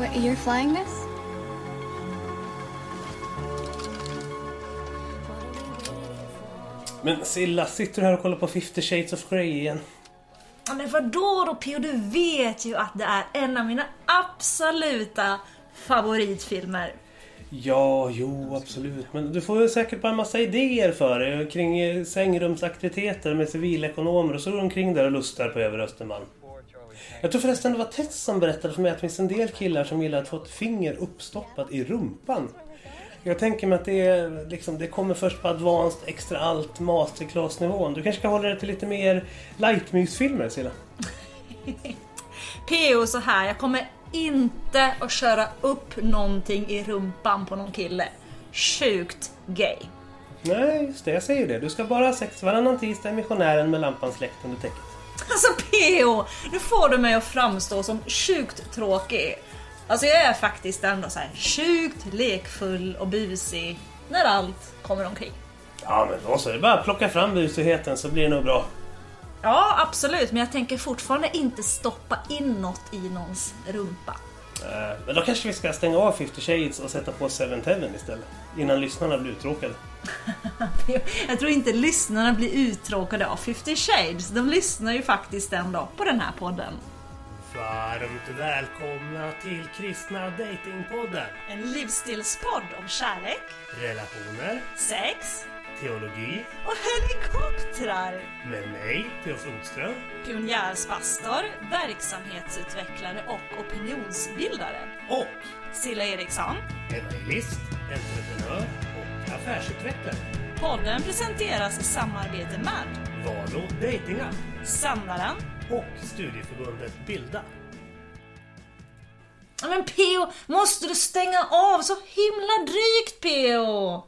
What, you're flying this? Men Silla, sitter du här och kollar på 50 shades of Grey igen? Men vadå då Pio? Du vet ju att det är en av mina absoluta favoritfilmer. Ja, jo, absolut. Men du får säkert bara en massa idéer för dig kring eh, sängrumsaktiviteter med civilekonomer och så går du omkring där och lustar på Över Östermalm. Jag tror förresten det var Tess som berättade för mig att det finns en del killar som gillar att få ett finger uppstoppat i rumpan. Jag tänker mig att det, är, liksom, det kommer först på advanced, extra allt, masterclass-nivån. Du kanske ska hålla dig till lite mer lightmysfilmer, Silla? Pio så här, jag kommer inte att köra upp någonting i rumpan på någon kille. Sjukt gay. Nej, just det. Jag säger det. Du ska bara ha sex varannan tisdag i missionären med lampan släckt under täcket. Alltså Pio, nu får du mig att framstå som sjukt tråkig. Alltså jag är faktiskt ändå så här sjukt lekfull och busig när allt kommer omkring. Ja, men då så. Det är bara att plocka fram busigheten så blir det nog bra. Ja, absolut, men jag tänker fortfarande inte stoppa in något i någons rumpa. Eh, Men då kanske vi ska stänga av 50 Shades och sätta på Seventh Heaven istället. Innan lyssnarna blir uttråkade. Jag tror inte lyssnarna blir uttråkade av 50 shades. De lyssnar ju faktiskt ändå på den här podden. Varmt välkomna till Kristna Datingpodden. En livsstilspodd om kärlek, Relationer, sex teologi och helikoptrar. med mig, Theo Flodström. Pionjärspastor, verksamhetsutvecklare och opinionsbildare. Och Silla Eriksson. evangelist, entreprenör affärsutvecklare. Podden presenteras i samarbete med Valo Datingapp Sändaren. och studieförbundet Bilda. Men P.O. måste du stänga av? Så himla drygt P.O.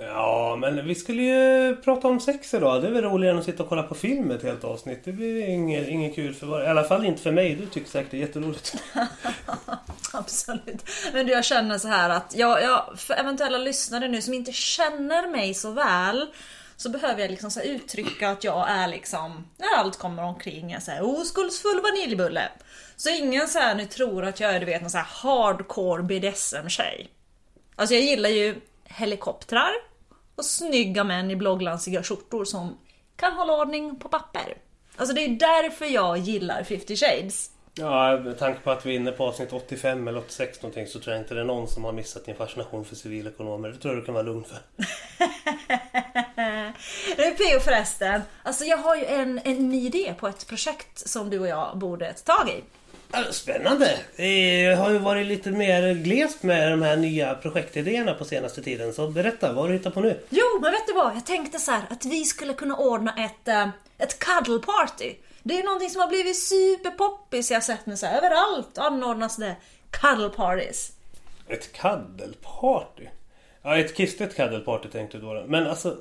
Ja, men vi skulle ju prata om sex idag. Det är väl roligare än att sitta och kolla på film ett helt avsnitt. Det blir inget, inget kul för varje... I alla fall inte för mig. Du tycker säkert det är jätteroligt. Absolut. Men du, jag känner så här att jag, jag, för eventuella lyssnare nu som inte känner mig så väl så behöver jag liksom så uttrycka att jag är liksom, när allt kommer omkring, jag säger oskuldsfull vaniljbulle. Så ingen så här nu tror att jag är du vet någon så här hardcore BDSM-tjej. Alltså jag gillar ju helikoptrar och snygga män i blogglansiga skjortor som kan hålla ordning på papper. Alltså det är därför jag gillar 50 shades. Ja, med tanke på att vi är inne på avsnitt 85 eller 86 någonting så tror jag inte det är någon som har missat din fascination för civilekonomer. Det tror jag du kan vara lugn för. Du P.O. förresten, alltså jag har ju en, en ny idé på ett projekt som du och jag borde ta tag i. Spännande! Det har ju varit lite mer glest med de här nya projektidéerna på senaste tiden. Så berätta, vad har du hittat på nu? Jo, men vet du vad? Jag tänkte så här att vi skulle kunna ordna ett, eh, ett cuddle party. Det är någonting som har blivit superpoppis. Jag har sett nu så här, överallt anordnas det cuddle parties. Ett kaddelparty? Ja, ett kristet kaddelparty tänkte du då. Men alltså...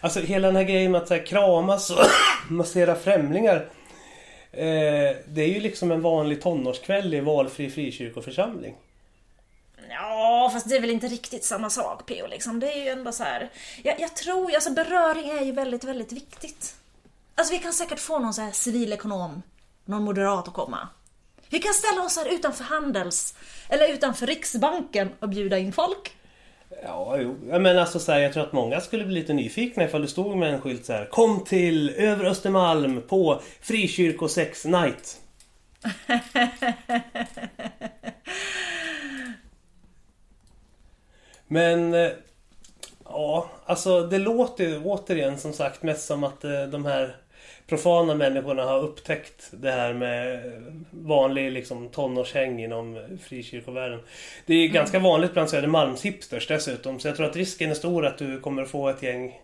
Alltså hela den här grejen med att så här, kramas och massera främlingar. Eh, det är ju liksom en vanlig tonårskväll i valfri frikyrkoförsamling. Ja, fast det är väl inte riktigt samma sak P.O. liksom. Det är ju ändå så här. Jag, jag tror, alltså beröring är ju väldigt, väldigt viktigt. Alltså vi kan säkert få någon så här civilekonom, någon moderat att komma. Vi kan ställa oss här utanför Handels, eller utanför Riksbanken och bjuda in folk. Ja, jo. Men alltså så här, jag tror att många skulle bli lite nyfikna ifall du stod med en skylt så här. Kom till Över Östermalm på Frikyrkosex Night. Men... eh, Ja, alltså det låter ju återigen som sagt mest som att eh, de här profana människorna har upptäckt det här med vanlig liksom, tonårshäng inom frikyrkovärlden. Det är ganska vanligt bland Södermalmshipsters dessutom så jag tror att risken är stor att du kommer få ett gäng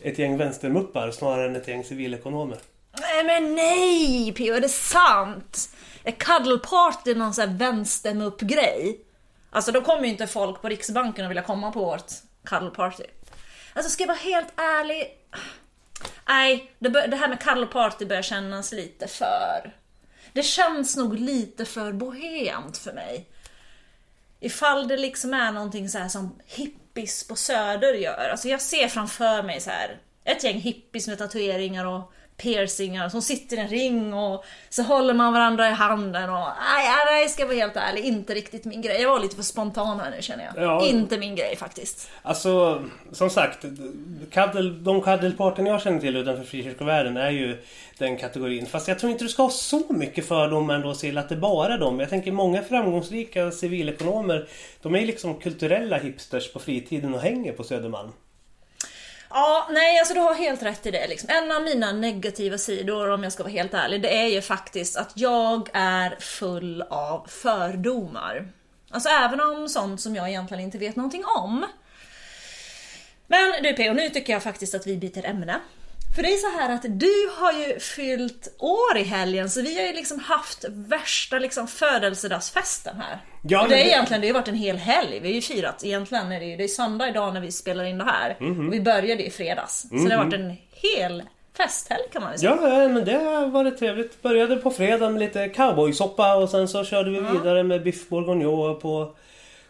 ett gäng vänstermuppar snarare än ett gäng civilekonomer. Nej men nej P.O. är det sant? Är cuddle party någon sån här vänstermupp-grej? Alltså då kommer ju inte folk på Riksbanken att vilja komma på vårt cuddle party. Alltså ska jag vara helt ärlig? Nej, det, bör, det här med cuddle party börjar kännas lite för... Det känns nog lite för bohemt för mig. Ifall det liksom är någonting så här som hippies på söder gör. Alltså jag ser framför mig så här ett gäng hippies med tatueringar och piercingar som sitter i en ring och så håller man varandra i handen och nej, nej, ska jag vara helt ärlig, inte riktigt min grej. Jag var lite för spontan här nu känner jag. Ja. Inte min grej faktiskt. Alltså, som sagt. Kaddel, de kaddelparten jag känner till utanför frikyrkovärlden är ju den kategorin. Fast jag tror inte du ska ha så mycket fördomar ändå till att det bara är dem. Jag tänker många framgångsrika civilekonomer, de är liksom kulturella hipsters på fritiden och hänger på Södermalm. Ja, nej alltså du har helt rätt i det. Liksom. En av mina negativa sidor, om jag ska vara helt ärlig, det är ju faktiskt att jag är full av fördomar. Alltså även om sånt som jag egentligen inte vet någonting om. Men du P.O. nu tycker jag faktiskt att vi byter ämne. För det är så här att du har ju fyllt år i helgen så vi har ju liksom haft värsta liksom födelsedagsfesten här. Ja, och det är det- egentligen, det har ju varit en hel helg. Vi har ju firat, egentligen är det ju det är söndag idag när vi spelar in det här. Mhm. Och vi började i fredags. Så det har varit en hel festhelg kan man väl säga. Ja, men det har varit trevligt. Började på fredag med lite cowboysoppa och sen så körde vi vidare med biff bourguignon på,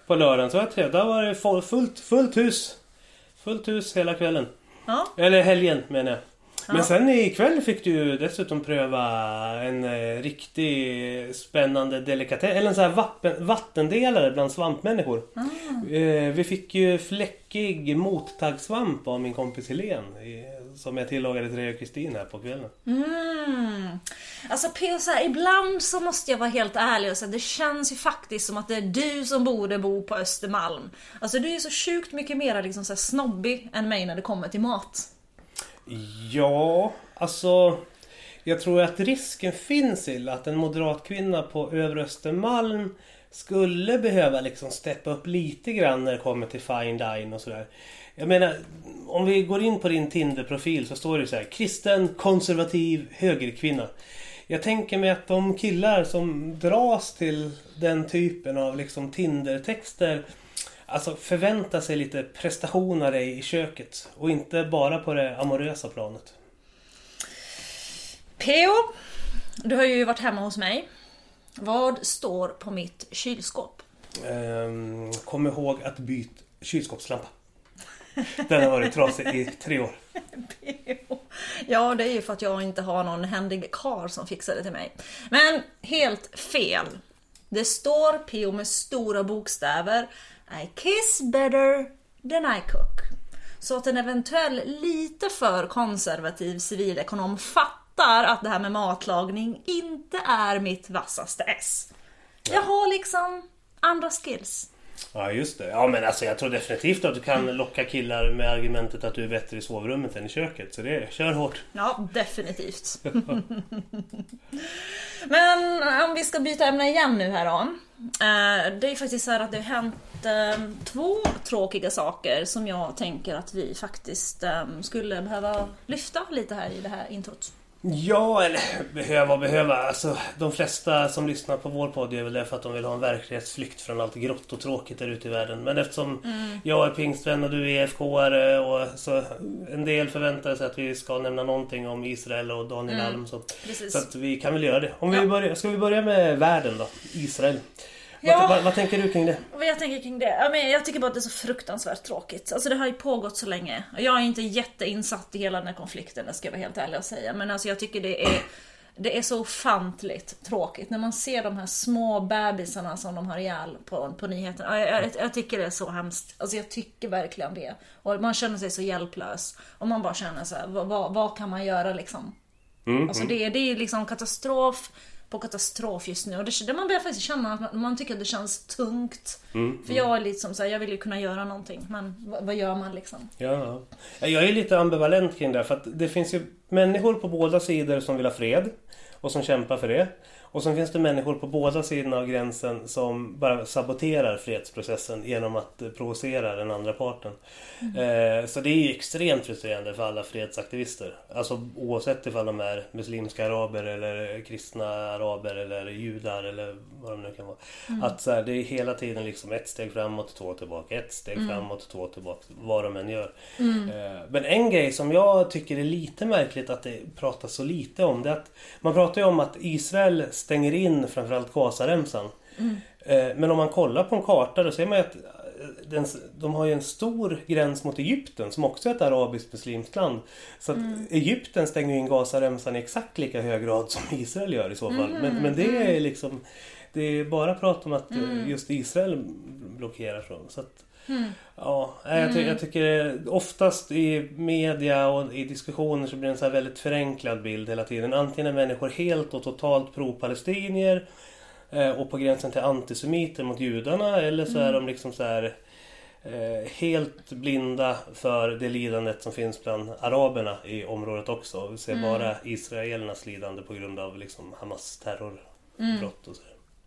på lördagen. Så det var trevligt. Det fullt, fullt hus. Fullt hus hela kvällen. Ja. Eller helgen menar jag. Men Ja. sen ikväll fick du ju dessutom pröva en eh, riktig spännande delikatess. Eller en sån här vatten, vattendelare bland svampmänniskor. Ah. Eh, vi fick ju fläckig mottaggsvamp av min kompis Helen. Som jag tillagade till dig och Kristin här på kvällen. Mm. Alltså P.O. så här, ibland så måste jag vara helt ärlig och säga det känns ju faktiskt som att det är du som borde bo på Östermalm. Alltså du är så sjukt mycket mer liksom så här snobbig än mig när det kommer till mat. Ja, alltså... Jag tror att risken finns till att en moderat kvinna på Övre Östermalm skulle behöva liksom steppa upp lite grann när det kommer till fine dine och sådär. Jag menar, om vi går in på din Tinder-profil så står det så här kristen, konservativ, högerkvinna. Jag tänker mig att de killar som dras till den typen av liksom Tinder-texter Alltså förvänta sig lite prestation av dig i köket och inte bara på det amorösa planet. P.O. Du har ju varit hemma hos mig. Vad står på mitt kylskåp? Ehm, kom ihåg att byta kylskåpslampa. Den har varit trasig i tre år. Ja, det är ju för att jag inte har någon händig karl som fixar det till mig. Men helt fel. Det står P.O. med stora bokstäver I kiss better than I cook. Så att en eventuell lite för konservativ civilekonom fattar att det här med matlagning inte är mitt vassaste S. Jag har liksom andra skills. Ja just det. Ja men alltså jag tror definitivt att du kan locka killar med argumentet att du är bättre i sovrummet än i köket. Så det, kör hårt. Ja, definitivt. Men om vi ska byta ämne igen nu här då. Eh, det är faktiskt så här att det har hänt ehm, två tråkiga saker som jag tänker att vi faktiskt ehm, skulle behöva lyfta lite här i det här introt. Ja, eller behöva och behöva. Alltså, de flesta som lyssnar på vår podd är väl det för att de vill ha en verklighetsflykt från allt grått och tråkigt där ute i världen. Men eftersom jag är pingstvän och du är EFK-are och så en del förväntar sig att vi ska nämna någonting om Israel och Daniel Alm. Så, Precis. så att vi kan väl göra det. Om vi Ja. börjar, ska vi börja med världen då? Israel. Ja. Vad, vad, vad tänker du kring det? Vad jag tänker kring det? Ja, men jag tycker bara att det är så fruktansvärt tråkigt. Alltså det har ju pågått så länge. Och Jag är inte jätteinsatt i hela den här konflikten, det ska jag vara helt ärlig och säga. Men alltså jag tycker det är det är så ofantligt tråkigt när man ser de här små bebisarna som de har ihjäl på, på nyheterna. Ja, Jag, jag, jag tycker det är så hemskt. Alltså jag tycker verkligen det. Och man känner sig så hjälplös. Och man bara känner så här, vad, vad, vad kan man göra liksom? Mm, Alltså det, det är liksom katastrof på katastrof just nu. Och det, det man börjar faktiskt känna att man, man tycker att det känns tungt. För jag är liksom så här, jag vill ju kunna göra någonting. Men vad, vad gör man liksom? Ja. Jag är lite ambivalent kring det. För att det finns ju människor på båda sidor som vill ha fred. Och som kämpar för det. Och sen finns det människor på båda sidorna av gränsen som bara saboterar fredsprocessen genom att eh, provocera den andra parten. Eh, så det är ju extremt frustrerande för alla fredsaktivister. Alltså oavsett ifall de är muslimska araber eller kristna araber eller judar eller vad de nu kan vara. Att så här, det är hela tiden liksom ett steg framåt, två tillbaka, ett steg framåt, två tillbaka. Vad de än gör. Eh, Men en grej som jag tycker är lite märkligt att det pratas så lite om det är att man pratar ju om att Israel stänger in framförallt Gazaremsan. Eh, Men om man kollar på en karta då ser man att den, de har ju en stor gräns mot Egypten som också är ett arabiskt muslimskt land. Så att Egypten stänger in Gazaremsan i exakt lika hög grad som Israel gör i så fall. Men, men det är liksom det är bara prat om att eh, just Israel blockerar så. så att, Ja, jag, ty jag tycker oftast i media och i diskussioner så blir det en så här väldigt förenklad bild hela tiden. Antingen är människor helt och totalt pro-palestinier eh, och på gränsen till antisemiter mot judarna eller så är de liksom så här eh, helt blinda för det lidandet som finns bland araberna i området också. Vi ser bara israelernas lidande på grund av liksom Hamas terrorbrott och så.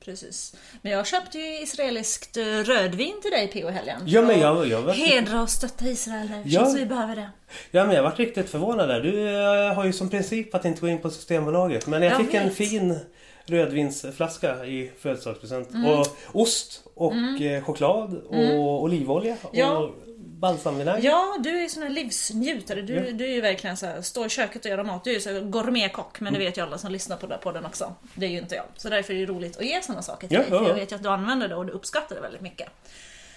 Precis. Men jag köpte ju israeliskt eh, rödvin till dig P.O. helgen. Ja, men jag, jag var... Hedra och stötta Israel nu. Ja. Känns vi behöver det. Ja men jag varit riktigt förvånad där. Du jag har ju som princip att inte gå in på Systembolaget. Men jag Jag fick en vet. fin rödvinsflaska i födelsedagspresent. Mm. Och ost och eh, choklad och olivolja och Ja. Balsamvinäger. Ja, du är sån här livsnjutare. Du, Ja. du är ju verkligen så här, stå i köket och göra mat. Du är ju så här gourmetkock, men det vet ju alla som lyssnar på den här podden också. Det är ju inte jag. Så därför är det roligt att ge såna saker till Ja, dig. För jag ja. vet ju att du använder det och du uppskattar det väldigt mycket.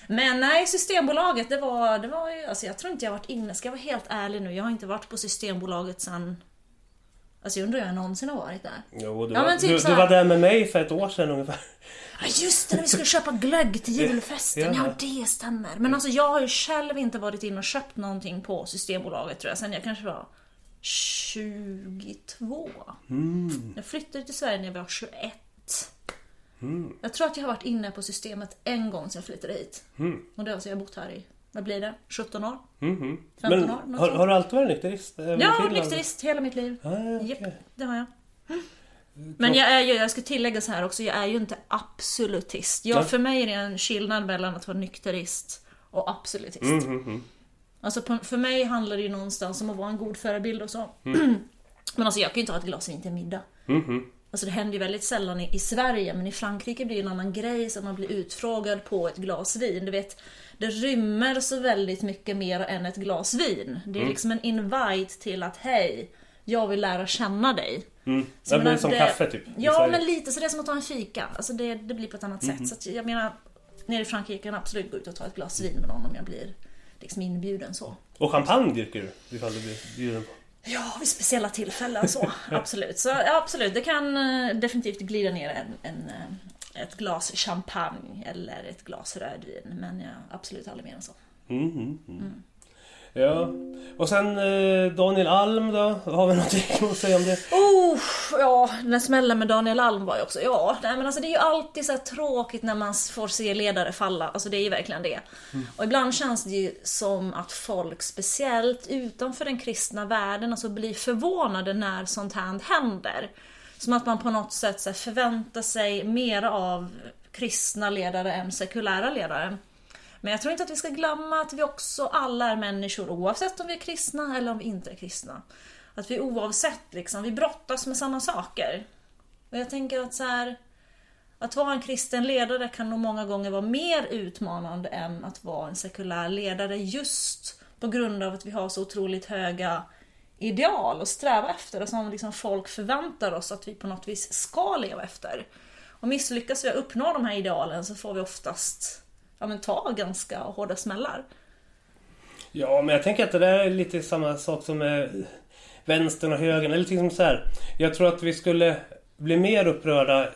Men nej, Systembolaget, det var, det var ju, alltså jag tror inte jag varit inne, ska jag vara helt ärlig nu, jag har inte varit på Systembolaget sen Alltså jag undrar hur jag någonsin har varit där. Jo, du, Ja, var, typ du, du var där med mig för ett år sedan ungefär. Ja just det, när vi skulle köpa glögg till julfesten. Ja. Det stämmer. Men alltså jag har ju själv inte varit in och köpt någonting på Systembolaget tror jag, sen jag kanske var 22. Jag flyttade till Sverige när jag var 21. Jag tror att jag har varit inne på systemet en gång sedan jag flyttade hit. Och det har alltså jag har bott här i, vad blir det, 17 år? 15 Men år? Har, har du alltid varit nykterist? I Ja, Finland? nykterist hela mitt liv. Ah, ja, Japp, det har jag. Men jag är ju, jag ska tillägga så här också, jag är ju inte absolutist. Jag, Ja. för mig är det en skillnad mellan att vara nykterist och absolutist. Mm, Alltså på, för mig handlar det ju någonstans om att vara en god förebild och så. Mm. Men alltså jag kan ju inte ha ett glas vin till middag. Alltså det händer ju väldigt sällan i, i Sverige, men i Frankrike blir det en annan grej så att man blir utfrågad på ett glas vin. Du vet, det rymmer så väldigt mycket mer än ett glas vin. Det är Mm. liksom en invite till att hej, jag vill lära känna dig. Så Det blir som det- kaffe typ. Ja, men lite så det är som att ta en fika. Alltså det, det blir på ett annat Mhm. sätt. Så att jag menar, nere i Frankrike kan jag absolut gå ut och ta ett glas vin med någon om jag blir liksom inbjuden så. Och champagne dricker du ifall du blir bjuden på. Ja, vid speciella tillfällen så. absolut. Så ja, absolut, det kan eh, definitivt glida ner en, en, eh, ett glas champagne eller ett glas rödvin. Men jag absolut aldrig mer än så. Mhm, mm. Ja. Och sen eh, Daniel Alm då? Har vi någonting att säga om det? Oh, ja, den där smällen med Daniel Alm var ju också, ja, nej men alltså det är ju alltid så tråkigt när man får se ledare falla, alltså det är ju verkligen det. Och ibland känns det ju som att folk, speciellt utanför den kristna världen, alltså blir förvånade när sånt här händer. Som att man på något sätt så här förväntar sig mer av kristna ledare än sekulära ledare. Men jag tror inte att vi ska glömma att vi också alla är människor oavsett om vi är kristna eller om vi inte är kristna. Att vi oavsett liksom, vi brottas med samma saker. Och jag tänker att så här, att vara en kristen ledare kan nog många gånger vara mer utmanande än att vara en sekulär ledare just på grund av att vi har så otroligt höga ideal att sträva efter och som liksom folk förväntar oss att vi på något vis ska leva efter. Och misslyckas vi att uppnå de här idealen så får vi oftast ja, men ta ganska hårda smällar. Ja, men jag tänker att det där är lite samma sak som med vänstern och högern. Eller liksom så här. Jag tror att vi skulle bli mer upprörda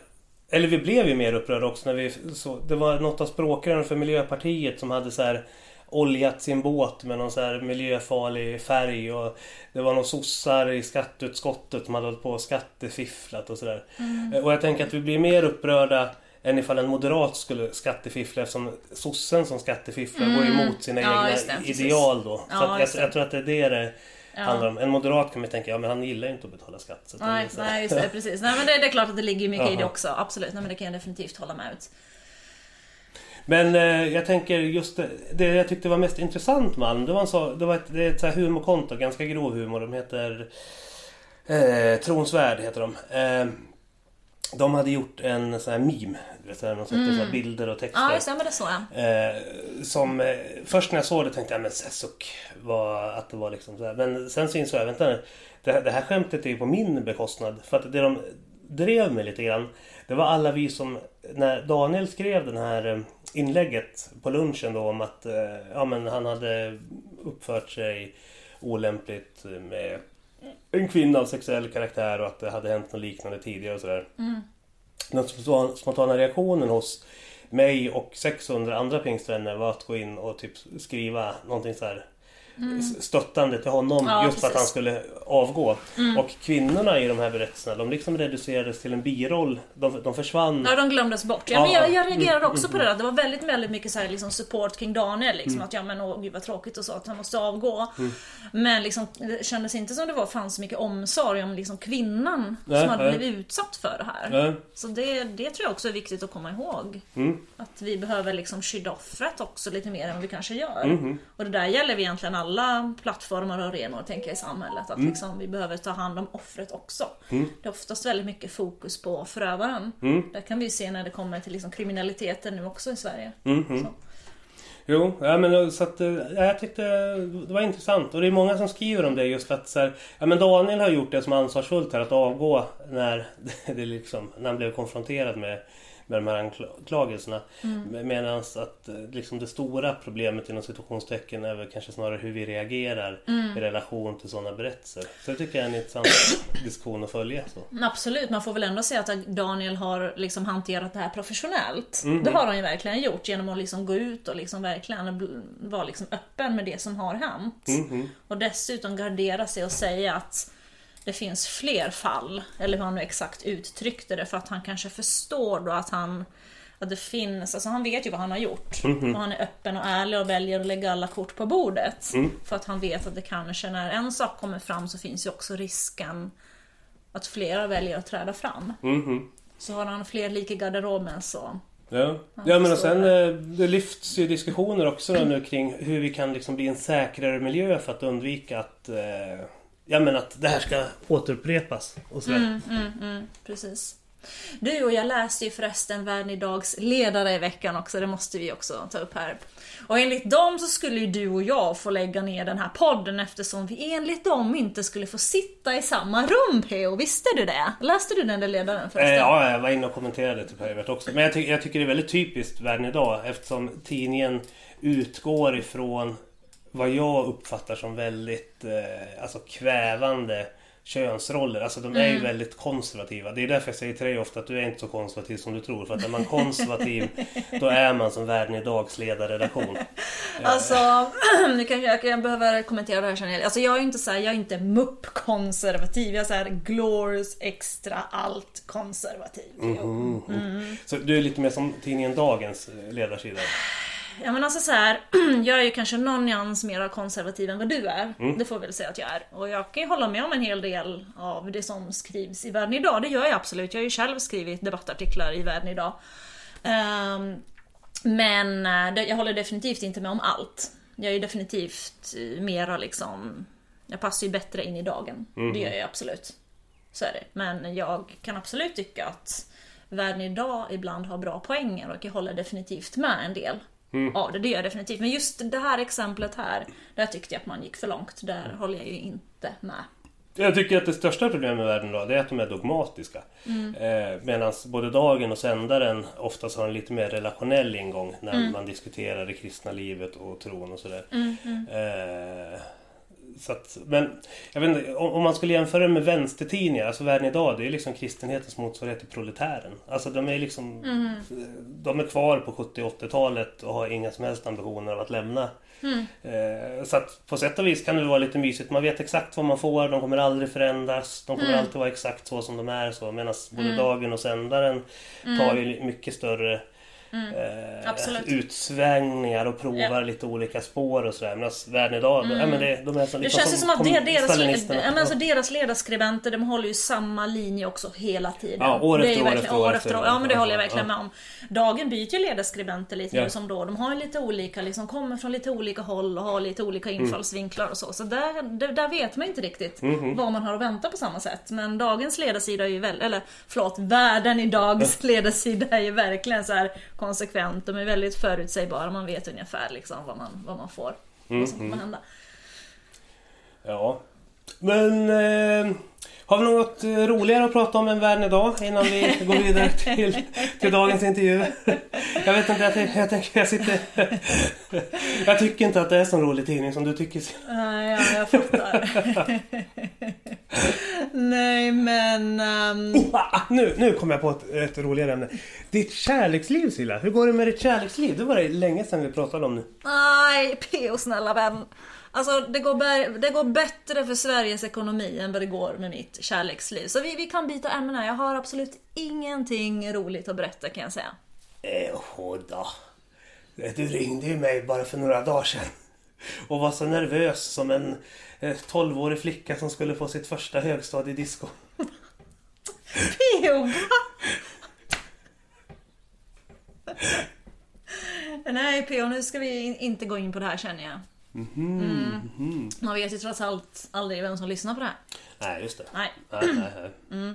eller vi blev ju mer upprörda också när vi så, Det var något av språkrören för Miljöpartiet som hade så här oljat sin båt med någon så här miljöfarlig färg och det var några sossar i skatteutskottet som hade hållit på och skattefifflat och sådär. Mm. Och jag tänker att vi blir mer upprörda än ifall en moderat skulle skattefiffla eftersom sossen som skattefifflar går emot sina Mm. Ja, egna det, ideal då. Ja, så att jag, jag tror att det är det det Ja. handlar om. En moderat kan man tänka, ja men han gillar ju inte att betala skatt. Så Nej, så nej just det, precis. Nej men det, det är klart att det ligger mycket i det också. Absolut, nej men det kan jag definitivt hålla med ut. Men eh, jag tänker just det, det jag tyckte var mest intressant med Alm, det var, en så, det var ett, det är ett så här humorkonto, ganska grov humor. De heter eh, Tronsvärd heter de. Eh, de hade gjort en sån här meme, vet, här, de sätter så här bilder och texter. Mm. Ja just det, men det är så ja. Eh, som, eh, först när jag såg det tänkte jag men suck var att det var liksom så här. Men sen så insåg jag, vänta nu. Det, här- det här skämtet är ju på min bekostnad. För att det de drev med lite grann. Det var alla vi som, när Daniel skrev den här inlägget på lunchen då om att eh, ja, men han hade uppfört sig olämpligt med en kvinna av sexuell karaktär och att det hade hänt något liknande tidigare och sådär. Mm. Den spontana reaktionen hos mig och 600 andra pingstvänner var att gå in och typ skriva någonting så här s- stöttande till honom Mm. Ja, just för att han. Mm. skulle avgå. Och kvinnorna i de här berättelserna de liksom reducerades till en biroll. De, de försvann. Ja, de glömdes bort. Ja, Ja, men jag, ja. jag reagerade Mm, också på det där. Det var väldigt, väldigt mycket så här, liksom, support kring Daniel. Liksom, Att ja men åh gud vad tråkigt och så att han måste avgå. Mm. Men liksom, det kändes inte som det var, fanns så mycket omsorg om liksom, kvinnan Nej, som hade nej. blivit utsatt för det här. Ja. Så det, det tror jag också är viktigt att komma ihåg. Mm. Att vi behöver liksom skydda offret också lite mer än vad vi kanske gör. Mhm. Och det där gäller vi egentligen alla plattformar och arenor tänker jag i samhället. Mm. Att liksom vi behöver ta hand om offret också. Det är oftast väldigt mycket fokus på förövaren. Mm. Det kan vi se när det kommer till liksom kriminaliteten nu också i Sverige. Mhm. Så. Jo, ja, men så att, eh, ja, jag tyckte det var intressant. Och det är många som skriver om det just att så här, ja, men Daniel har gjort det som ansvarsfullt här att avgå när, det liksom, när han blev konfronterad med, med de här anklagelserna. Mm. Medan att eh, liksom det stora problemet inom situationstecken är väl kanske snarare hur vi reagerar i relation till sådana berättelser. Så det tycker jag är en intressant diskussion att följa. Så. Men Absolut, man får väl ändå säga att Daniel har liksom hanterat det här professionellt. Mhm. Det har han ju verkligen gjort genom att liksom gå ut och liksom verkligen vara liksom öppen med det som har hänt. Mhm. Och dessutom gardera sig och säga att det finns fler fall, eller hur han nu exakt uttryckte det, för att han kanske förstår då att han att det finns, alltså han vet ju vad han har gjort. Mhm. Och han är öppen och ärlig och väljer att lägga alla kort på bordet. Mm. För att han vet att det kanske, när en sak kommer fram så finns ju också risken att flera väljer att träda fram. Mhm. Så har han fler lik i garderoben så... Ja, ja men och sen eh, det lyfts ju diskussioner också nu kring hur vi kan liksom bli en säkrare miljö för att undvika att eh, Ja men att det här ska återupprepas och sådär. Mm, mm, mm, precis. Du och jag läste ju förresten Världen Idags ledare i veckan också, det måste vi också ta upp här. Och enligt dem så skulle ju du och jag få lägga ner den här podden eftersom vi enligt dem inte skulle få sitta i samma rum P.O. Visste du det? Läste du den där ledaren Eh, förresten? ja, jag var inne och kommenterade till Perivert också. Men jag, ty- jag tycker det är väldigt typiskt Världen idag eftersom tidningen utgår ifrån vad jag uppfattar som väldigt eh, alltså kvävande könsroller. Alltså de är ju väldigt konservativa. Det är därför jag säger till dig ofta att du är inte så konservativ som du tror. För att är man konservativ då är man som Världen Idags ledarredaktion. Alltså, nu kanske jag, jag behöver kommentera det här jag. Alltså jag är inte så här, jag är inte mupp-konservativ. Jag är så här glorious extra allt konservativ. Mm. Så du är lite mer som tidningen Dagens eh, ledarsida. Ja men alltså så här, jag är ju kanske någon nyans mer konservativ än vad du är. Mm. Det får vi väl säga att jag är. Och jag kan ju hålla med om en hel del av det som skrivs i Världen Idag. Det gör jag absolut. Jag har ju själv skrivit debattartiklar i Världen Idag. Ehm, men eh, jag håller definitivt inte med om allt. Jag är ju definitivt eh, mera liksom... Jag passar ju bättre in i dagen. Mm. Det gör jag absolut. Så är det. Men jag kan absolut tycka att Världen idag ibland har bra poänger och jag håller definitivt med en del Mm. av det. Det gör jag definitivt. Men just det här exemplet här, där tyckte jag att man gick för långt. Där Mm. håller jag ju inte med. Jag tycker att det största problemet med världen idag är att de är dogmatiska. Eh, Medan både Dagen och Sändaren oftast har en lite mer relationell ingång när man diskuterar det kristna livet och tron och sådär. Eh, så att, men jag vet inte, om, om man skulle jämföra det med vänstertidningar, alltså Världen idag, det är liksom kristenhetens motsvarighet till proletären. Alltså de är liksom De är kvar på 70 och 80-talet och har inga som helst ambitioner av att lämna. Eh, så att på sätt och vis kan det vara lite mysigt. Man vet exakt vad man får, de kommer aldrig förändras. De kommer alltid vara exakt så som de är. Så, Medan både Dagen och Sändaren tar ju mycket större eh, Absolut. utsvängningar och provar lite olika spår och sådär. Medan Världen idag, de, ja, men det, de är som, Det liksom känns ju som att det, deras, ja, men alltså deras ledarskribenter, de håller ju samma linje också hela tiden. Ja, år det är efter år efter år efter år. Ja, men det håller jag Ja, verkligen ja. med om. Dagen byter ju ledarskribenter lite Ja. nu som då. De har lite olika, liksom kommer från lite olika håll och har lite olika Mm. infallsvinklar och så. Så där, där, vet man inte riktigt Mhm. vad man har att vänta på samma sätt. Men dagens ledarsida är ju väldigt, eller förlåt, världen idags ledarsida är ju verkligen så här konsekvent. De är väldigt förutsägbara, man vet ungefär liksom vad man, vad man får. Vad som kommer hända. Ja. Men... Eh, Har vi något eh, roligare att prata om än världen idag innan vi går vidare till, till dagens intervju? Jag vet inte, jag, tänker, jag, tänker, jag sitter... Jag tycker inte att det är så rolig tidning som du tycker. Nej, ja, jag fattar. Nej, men... ehm, Oh, ah, nu, nu kom jag på ett, ett roligare ämne. Ditt kärleksliv Silla, hur går det med ditt kärleksliv? Det var det länge sedan vi pratade om nu. Nej, P.O. snälla vän. Alltså det går, det går bättre för Sveriges ekonomi än vad det går med mitt kärleksliv. Så vi, vi kan byta ämne. Jag har absolut ingenting roligt att berätta kan jag säga. Eh, då. Du ringde ju mig bara för några dagar sedan. Och var så nervös som en eh, 12-årig flicka som skulle få sitt första högstadiedisco. P.O. Nej P.O. nu ska vi in- inte gå in på det här känner jag. Mm. Man vet ju trots allt aldrig vem som lyssnar på det här. Nej, just det. Nej. Nej, nej, nej.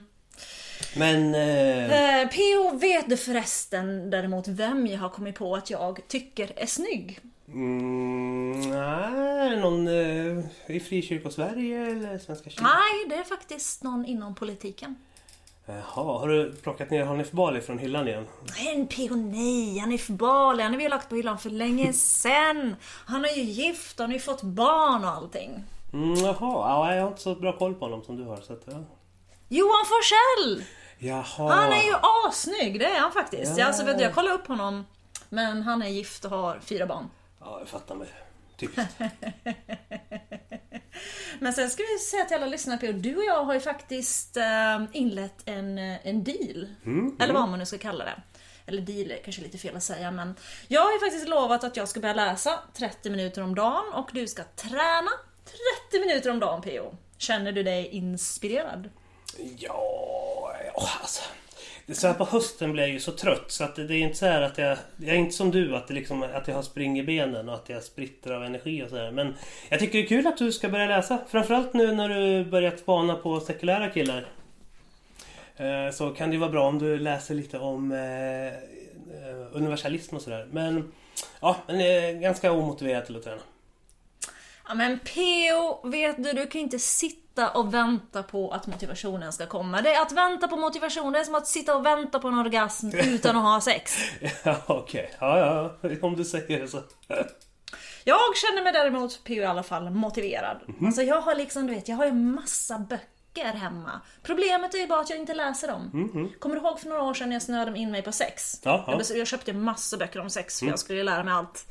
Men... Eh, Eh, P.O. vet du förresten däremot vem jag har kommit på att jag tycker är snygg? mm, nej, någon eh, i Frikyrkosverige eller Svenska kyrkan? Nej, det är faktiskt någon inom politiken. Jaha, har du plockat ner Hanif Bali från hyllan igen? Nej, en nej, Hanif Bali, han har vi ju lagt på hyllan för länge sen. Han är ju gift, han har ju fått barn och allting. Mm, jaha, ja, jag har inte så bra koll på honom som du har. Så att, ja. Johan Forsell! Jaha. Han är ju assnygg, det är han faktiskt. Ja. Jag, alltså, vet du, jag kollade upp honom, men han är gift och har fyra barn. Ja, jag fattar mig. Typiskt. Men sen ska vi säga till alla lyssnare på du och jag har ju faktiskt eh, inlett en, eh, en deal. Eller vad man nu ska kalla det. Eller deal är kanske lite fel att säga men jag har ju faktiskt lovat att jag ska börja läsa 30 minuter om dagen och du ska träna 30 minuter om dagen PO. Känner du dig inspirerad? Ja, ja alltså. Det så här på hösten blir jag ju så trött så att det, är inte så här att jag... Jag är inte som du att, det liksom, att jag har spring i benen och att jag spritter av energi och sådär. Men jag tycker det är kul att du ska börja läsa. Framförallt nu när du börjat spana på sekulära killar. Eh, så kan det ju vara bra om du läser lite om eh, eh, universalism och sådär. Men ja, men ganska omotiverad till att träna. Ja men PO, vet du, du kan ju inte sitta och vänta på att motivationen ska komma. Det är att vänta på motivation, det är som att sitta och vänta på en orgasm utan att ha sex. Ja, okej. Ja, ja, om du säger det så. Jag känner mig däremot, PO i alla fall, motiverad. Alltså jag har liksom, du vet, jag har ju massa böcker hemma. Problemet är ju bara att jag inte läser dem. Kommer du ihåg för några år sedan när jag snöade in mig på sex? Ja. Jag, jag köpte massa böcker om sex för jag skulle lära mig allt.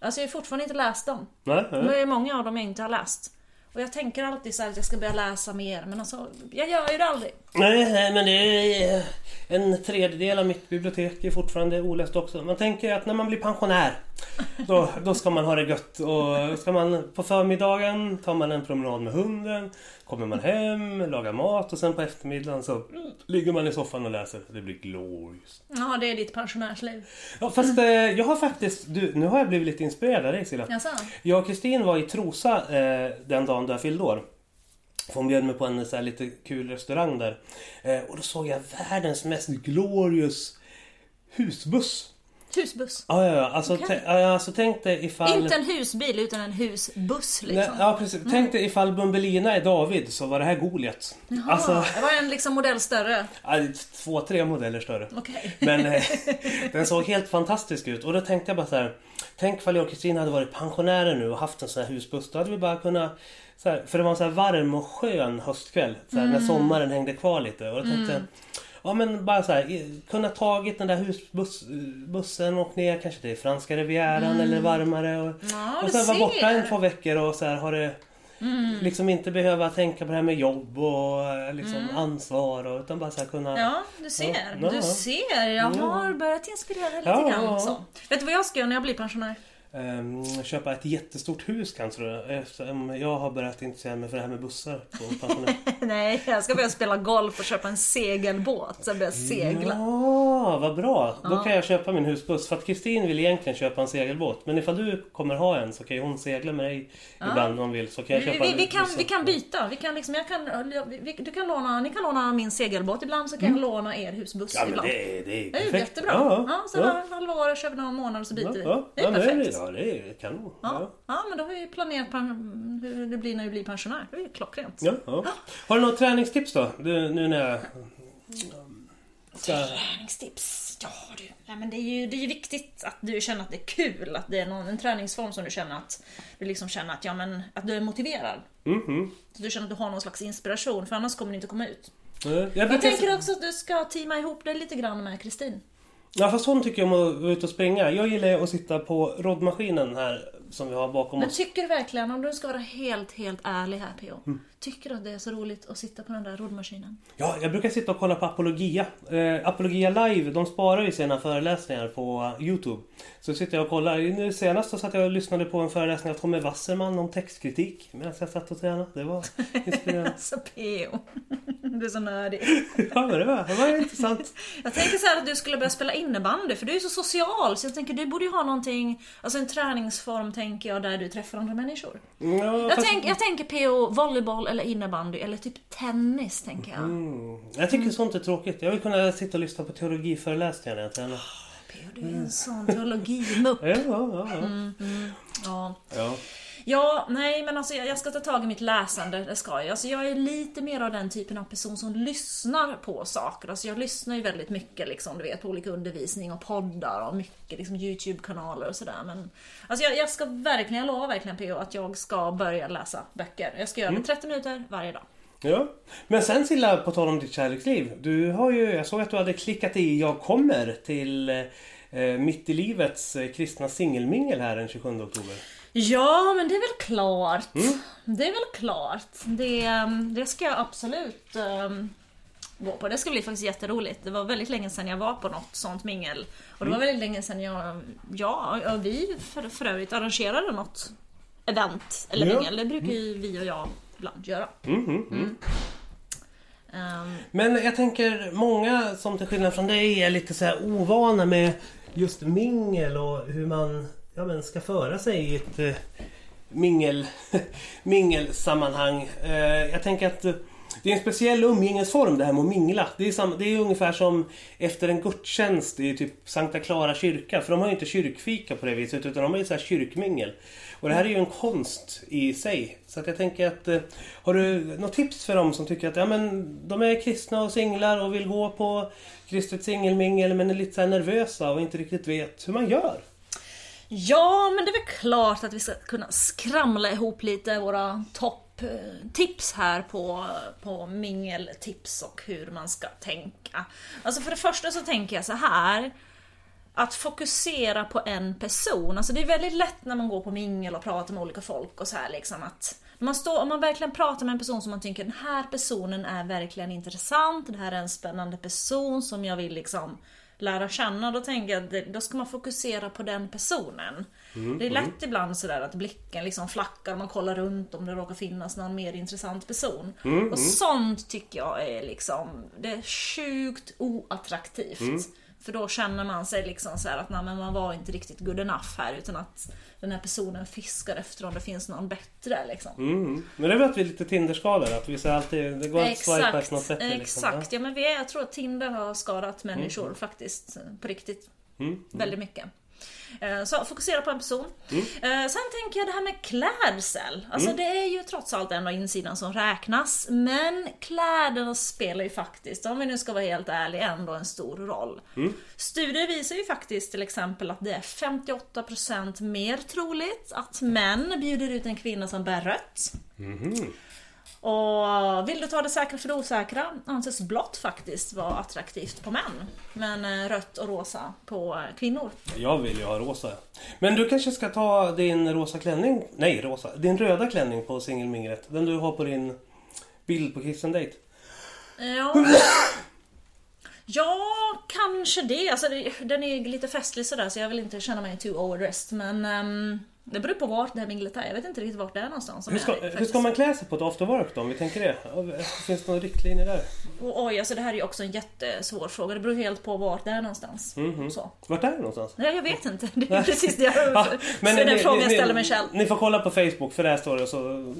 Alltså jag har fortfarande inte läst dem. Nej, nej. Det är många av dem jag inte har läst. Och jag tänker alltid så här att jag ska börja läsa mer, men alltså, jag gör ju det aldrig. Nej, nej, men det är en tredjedel av mitt bibliotek är fortfarande oläst också. Man tänker att när man blir pensionär då, då ska man ha det gött. Och ska man på förmiddagen tar man en promenad med hunden. Kommer man hem, lagar mat och sen på eftermiddagen så ligger man i soffan och läser. Det blir glorious. Ja, det är ditt pensionärsliv. Ja, fast eh, jag har faktiskt... Du, nu har jag blivit lite inspirerad av dig. Jaså? Jag och Kristin var i Trosa eh, den dagen jag fyllde år. För Hon bjöd mig på en så här, lite kul restaurang där. Eh, och då såg jag världens mest glorious husbuss. Husbuss. Ja, ja, ja. Alltså, ja, alltså tänk dig ifall... Inte en husbil, utan en husbuss liksom. ja, precis. Tänk dig ifall Bumbelina är David så var det här Goliat. Alltså, det var en liksom modell större. ja, två, tre modeller större. Okej. Men eh, den såg helt fantastisk ut och då tänkte jag bara så här. Tänk ifall jag och Kristina hade varit pensionärer nu och haft en sån här husbuss. Då hade vi bara kunnat... Här, för det var en så varm och skön höstkväll. Så här, När sommaren hängde kvar lite. Och då tänkte jag... Ja men bara så här, kunna tagit den där husbussen och ner kanske till franska rivieran eller varmare. Och, Ja, och sen vara borta en två veckor och så här, har det... Liksom inte behöva tänka på det här med jobb och liksom ansvar och, utan bara så här kunna... Ja, du ser. Ja. Du ser. Jag har börjat inspirera lite Ja, grann. Så. Vet du vad jag ska göra när jag blir pensionär? Ehm, köpa ett jättestort hus kanske eftersom jag har börjat intressera mig för det här med bussar på. Nej, jag ska börja spela golf och köpa en segelbåt. Sen börja segla. Ja, vad bra! Då kan jag köpa min husbuss. För att Kristin vill egentligen köpa en segelbåt. Men ifall du kommer ha en så kan ju hon segla med dig ibland om hon vill. Så kan jag Vi, köpa vi, en vi, kan, vi kan byta. Vi kan liksom, jag kan, vi, du kan låna, ni kan låna min segelbåt ibland så kan jag låna er husbuss Ja ibland. det är, det är Det är perfekt. jättebra. Ja, Ja, så ja. ja. halva året kör vi några månader så byter vi. Ja, Det är ja, perfekt. Ja, det är kanon. Ja. Ja. ja, men då har vi planerat hur det blir när vi blir pensionär. Det är ju klockrent. Ja, ja. Har du några träningstips då? Du, nu när jag... Ska... Träningstips? Ja du. Nej, men det, är ju, det är viktigt att du känner att det är kul. Att det är någon, en träningsform som du känner att du liksom känner att, ja, men, att du är motiverad. Mhm. Så du känner att du har någon slags inspiration. För annars kommer det inte komma ut. Ja, Jag, Jag tänker också att du ska teama ihop dig lite grann med Kristin. Ja, fast hon tycker om att vara ute och springa. Jag gillar ju att sitta på roddmaskinen här som vi har bakom Men oss. tycker du verkligen, om du ska vara helt, helt ärlig här PO. Mm. Tycker du att det är så roligt att sitta på den där roddmaskinen? Ja, jag brukar sitta och kolla på Apologia. Eh, Apologia Live, de sparar ju sina föreläsningar på Youtube. Så sitter jag och kollar. Nu senast så satt jag och lyssnade på en föreläsning av Tommy Wasserman om textkritik medan jag satt och tränade. Det var inspirerande. Alltså PO. Du är så nördig. ja, men det var, det var intressant. Jag tänker så här att du skulle börja spela innebandy för du är så social så jag tänker du borde ju ha någonting, alltså en träningsform tänker jag där du träffar andra människor. Ja, Jag, fast- tänk, jag tänker PO, volleyboll eller innebandy eller typ tennis tänker jag. Mm. Jag tycker sånt är tråkigt. Jag vill kunna sitta och lyssna på teologiföreläsningar när jag tränar. PO du är en sån teologimupp. Ja, ja, ja. ja. Mm. Ja. ja. Ja, nej men alltså jag jag ska ta tag i mitt läsande, det ska jag. Alltså jag är lite mer av den typen av person som lyssnar på saker. Alltså jag lyssnar ju väldigt mycket liksom, du vet, på olika undervisning och poddar och mycket liksom YouTube-kanaler och sådär. Men alltså jag, jag ska verkligen, jag lovar verkligen PO att jag ska börja läsa böcker. Jag ska göra det 30 minuter varje dag. Ja. Men sen Silla, på tal om ditt kärleksliv. Du har ju, jag såg att du hade klickat i Jag kommer till eh, Mitt i livets eh, kristna singelmingel här den 27 oktober. Ja, men det är väl klart. Det är väl klart. Det, det ska jag absolut ehm, gå på. Det ska bli faktiskt jätteroligt. Det var väldigt länge sedan jag var på något sånt mingel. Och det var väldigt länge sedan jag, ja, och vi för, för övrigt arrangerade något event eller Ja. mingel. Det brukar ju vi och jag ibland göra. Mhm, mm. Ehm, Men jag tänker många som till skillnad från dig är lite så här ovana med just mingel och hur man ja, men ska föra sig i ett eh, mingel, mingelsammanhang. Eh, jag tänker att eh, det är en speciell umgängesform det här med att mingla. Det är, sam- det är ungefär som efter en gudstjänst i typ Sankta Clara kyrka. För de har ju inte kyrkfika på det viset utan de har ju så här kyrkmingel. Och det här är ju en konst i sig. Så att jag tänker att eh, har du något tips för dem som tycker att ja, men, de är kristna och singlar och vill gå på kristet singelmingel men är lite så här nervösa och inte riktigt vet hur man gör? Ja, men det är väl klart att vi ska kunna skramla ihop lite våra topptips här på, på mingeltips och hur man ska tänka. Alltså för det första så tänker jag så här. Att fokusera på en person. Alltså det är väldigt lätt när man går på mingel och pratar med olika folk och så här liksom att man står, om man verkligen pratar med en person som man tycker den här personen är verkligen intressant, det här är en spännande person som jag vill liksom lära känna, då tänker jag att då ska man fokusera på den personen. det är lätt ibland sådär att blicken liksom flackar, man kollar runt om det råkar finnas någon mer intressant person. Och sånt tycker jag är liksom, det är sjukt oattraktivt. För då känner man sig liksom så att nej, men man var inte riktigt good enough här utan att den här personen fiskar efter om det finns någon bättre liksom. Mm. Men det är väl att vi är lite Tinderskalor? Att vi säger alltid, det går att swipa efter något bättre. exakt. Liksom. Ja men vi är, jag tror att Tinder har skadat människor faktiskt på riktigt. Mm. Väldigt mycket. Eh, Så fokusera på en person. Eh, Sen tänker jag det här med klädsel. Alltså det är ju trots allt ändå insidan som räknas. Men kläderna spelar ju faktiskt, om vi nu ska vara helt ärliga, ändå en stor roll. Studier visar ju faktiskt till exempel att det är 58% mer troligt att män bjuder ut en kvinna som bär rött. Och vill du ta det säkra för det osäkra anses blått faktiskt vara attraktivt på män. Men eh, rött och rosa på kvinnor. Jag vill ju ha rosa. Men du kanske ska ta din rosa klänning, nej rosa, din röda klänning på singelminglet. Den du har på din bild på Kiss and Date. Ja, ja kanske det. Alltså. Den är lite festlig sådär så jag vill inte känna mig too overdressed. Men ehm, det beror på vart det här minglet är. Jag vet inte riktigt vart det är någonstans. Hur ska, är, hur ska man klä sig på ett after work då om vi tänker det? Finns det några riktlinjer där? Och, oj, alltså det här är ju också en jättesvår fråga. Det beror helt på vart det är någonstans. Mhm. Så. Vart är det någonstans? Nej, jag vet inte. Det är precis det jag... Ja, så är det en ni- fråga ni- jag ställer mig själv. Ni får kolla på Facebook för där står det så...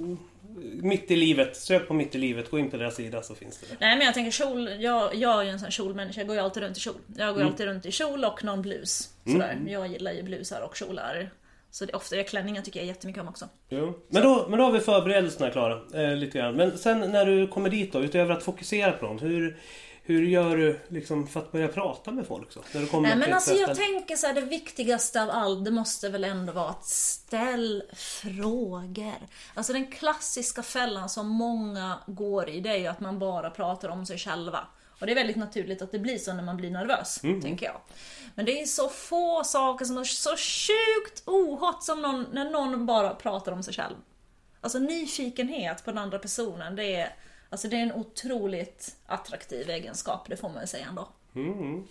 Mitt i livet, sök på mitt i livet, gå in på deras sida så finns det där. Nej men jag tänker kjol, jag, jag är ju en sån kjolmänniska, jag går ju alltid runt i kjol. Jag går Mm. alltid runt i kjol och någon blus. Sådär. Jag gillar ju blusar och kjolar. Så det, ofta är klänningar tycker jag jättemycket om också. Jo. Men, då, men då har vi förberedelserna klara. Eh, lite grann. Men sen när du kommer dit då, utöver att fokusera på dem. Hur, hur gör du liksom för att börja prata med folk så? När du kommer Nej men alltså jag tänker så här, det viktigaste av allt, det måste väl ändå vara att ställ frågor. Alltså den klassiska fällan som många går i, det är ju att man bara pratar om sig själva. Och det är väldigt naturligt att det blir så när man blir nervös, tänker jag. Men det är så få saker som är så sjukt ohot som någon, när någon bara pratar om sig själv. Alltså nyfikenhet på den andra personen, det är, alltså, det är en otroligt attraktiv egenskap, det får man ju säga ändå. Mm.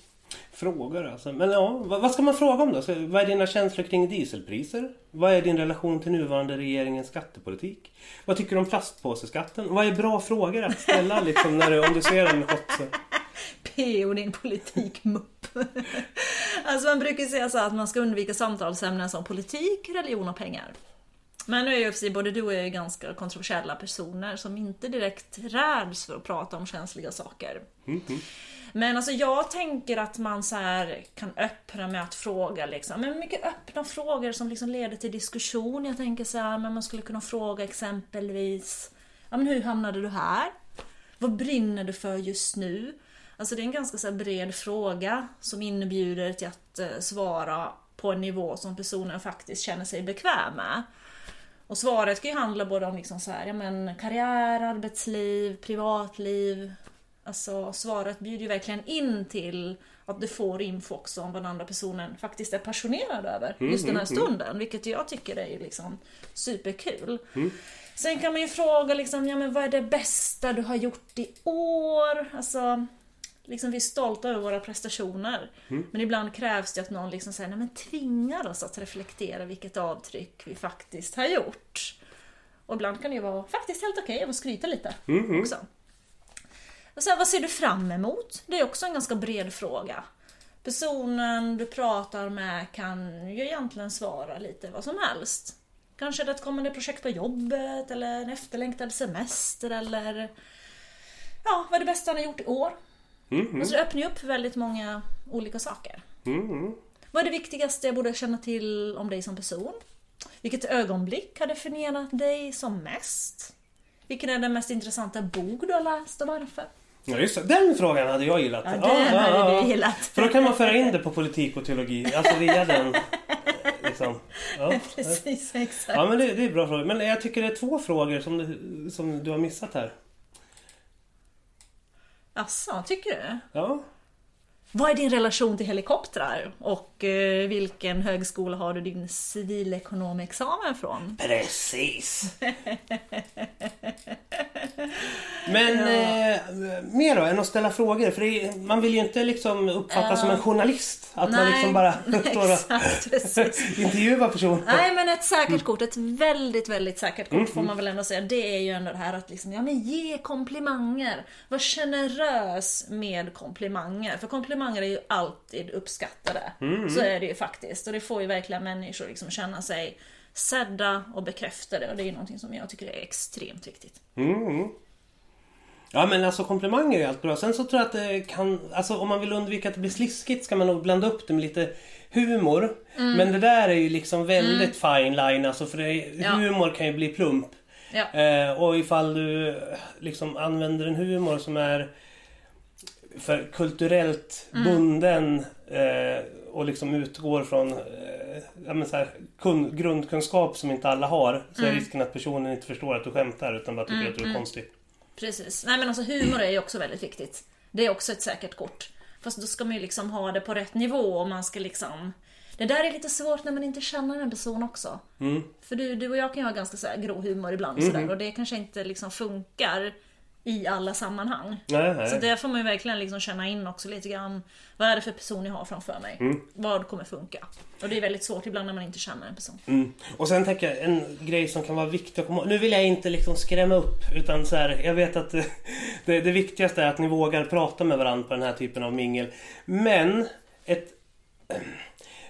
Frågor alltså. Men ja, vad, ska man fråga om då? Så, vad är dina känslor kring dieselpriser? Vad är din relation till nuvarande regeringens skattepolitik? Vad tycker du om plastpåseskatten? Vad är bra frågor att ställa liksom när du, om du ser en hot... PO din politikmupp. alltså man brukar säga så att man ska undvika samtalsämnen som politik, religion och pengar. Men nu är ju både du och jag är ganska kontroversiella personer som inte direkt räds för att prata om känsliga saker. Men alltså jag tänker att man så här kan öppna med att fråga liksom, men mycket öppna frågor som liksom leder till diskussion. Jag tänker så här, men man skulle kunna fråga exempelvis, ja men hur hamnade du här? Vad brinner du för just nu? Alltså det är en ganska så bred fråga som inbjuder till att eh, svara på en nivå som personen faktiskt känner sig bekväm med. Och svaret kan ju handla både om liksom så här, ja men karriär, arbetsliv, privatliv. Alltså svaret bjuder ju verkligen in till att du får info också om vad den andra personen faktiskt är passionerad över just den här stunden. Vilket jag tycker är liksom superkul. Sen kan man ju fråga liksom, ja men vad är det bästa du har gjort i år? Alltså, liksom vi är stolta över våra prestationer. Men ibland krävs det att någon liksom säger, nej men tvingar oss att reflektera vilket avtryck vi faktiskt har gjort. Och ibland kan det ju vara faktiskt helt okej att skryta lite också. Och sen, vad ser du fram emot? Det är också en ganska bred fråga. Personen du pratar med kan ju egentligen svara lite vad som helst. Kanske ett kommande projekt på jobbet eller en efterlängtad semester eller ja, vad är det bästa han har gjort i år? Alltså det öppnar ju upp för väldigt många olika saker. Vad är det viktigaste jag borde känna till om dig som person? Vilket ögonblick har definierat dig som mest? Vilken är den mest intressanta bok du har läst och varför? Ja just det, den frågan hade jag gillat. Ja, den hade du gillat. För då kan man föra in det på politik och teologi. Alltså via den. Liksom. Ja. Precis, exakt. Ja men det, det är bra frågor. Men jag tycker det är två frågor som du, som du har missat här. Asså, tycker du? Ja. Vad är din relation till helikoptrar? Och eh, vilken högskola har du din civilekonomexamen från? Precis. Men eh, mer då än att ställa frågor. För är, man vill ju inte liksom uppfattas som en journalist. Att man liksom bara står och intervjuar personer. Nej men ett säkert kort, ett väldigt, väldigt säkert kort Mm, får man väl ändå säga. Det är ju ändå det här att liksom, ja men ge komplimanger. Var generös med komplimanger. För komplimanger är ju alltid uppskattade. Mm, Så är det ju faktiskt. Och det får ju verkligen människor liksom känna sig sedda och bekräftade. Och det är ju någonting som jag tycker är extremt viktigt. Mm. Ja men alltså komplimanger är allt bra. Sen så tror jag att det kan, alltså om man vill undvika att det blir sliskigt ska man nog blanda upp det med lite humor. Mm. Men det där är ju liksom väldigt fine line alltså för det, Ja. humor kan ju bli plump. Ja. Eh, och ifall du liksom använder en humor som är för kulturellt Mm. bunden eh, och liksom utgår från eh, här, kun, grundkunskap som inte alla har så Mm. är risken att personen inte förstår att du skämtar utan bara tycker att du är konstig. Precis. Nej men alltså humor är ju också väldigt viktigt. Det är också ett säkert kort. Fast då ska man ju liksom ha det på rätt nivå och man ska liksom... Det där är lite svårt när man inte känner en person också. För du, du och jag kan ju ha ganska så här grå humor ibland sådär, och det kanske inte liksom funkar i alla sammanhang. Nej, nej. Så där får man ju verkligen liksom känna in också lite grann Vad är det för person jag har framför mig? Vad kommer funka? Och det är väldigt svårt ibland när man inte känner en person. Mm. Och sen tänker jag en grej som kan vara viktig att komma. Nu vill jag inte liksom skrämma upp utan så här, jag vet att det, det, det viktigaste är att ni vågar prata med varandra på den här typen av mingel. Men ett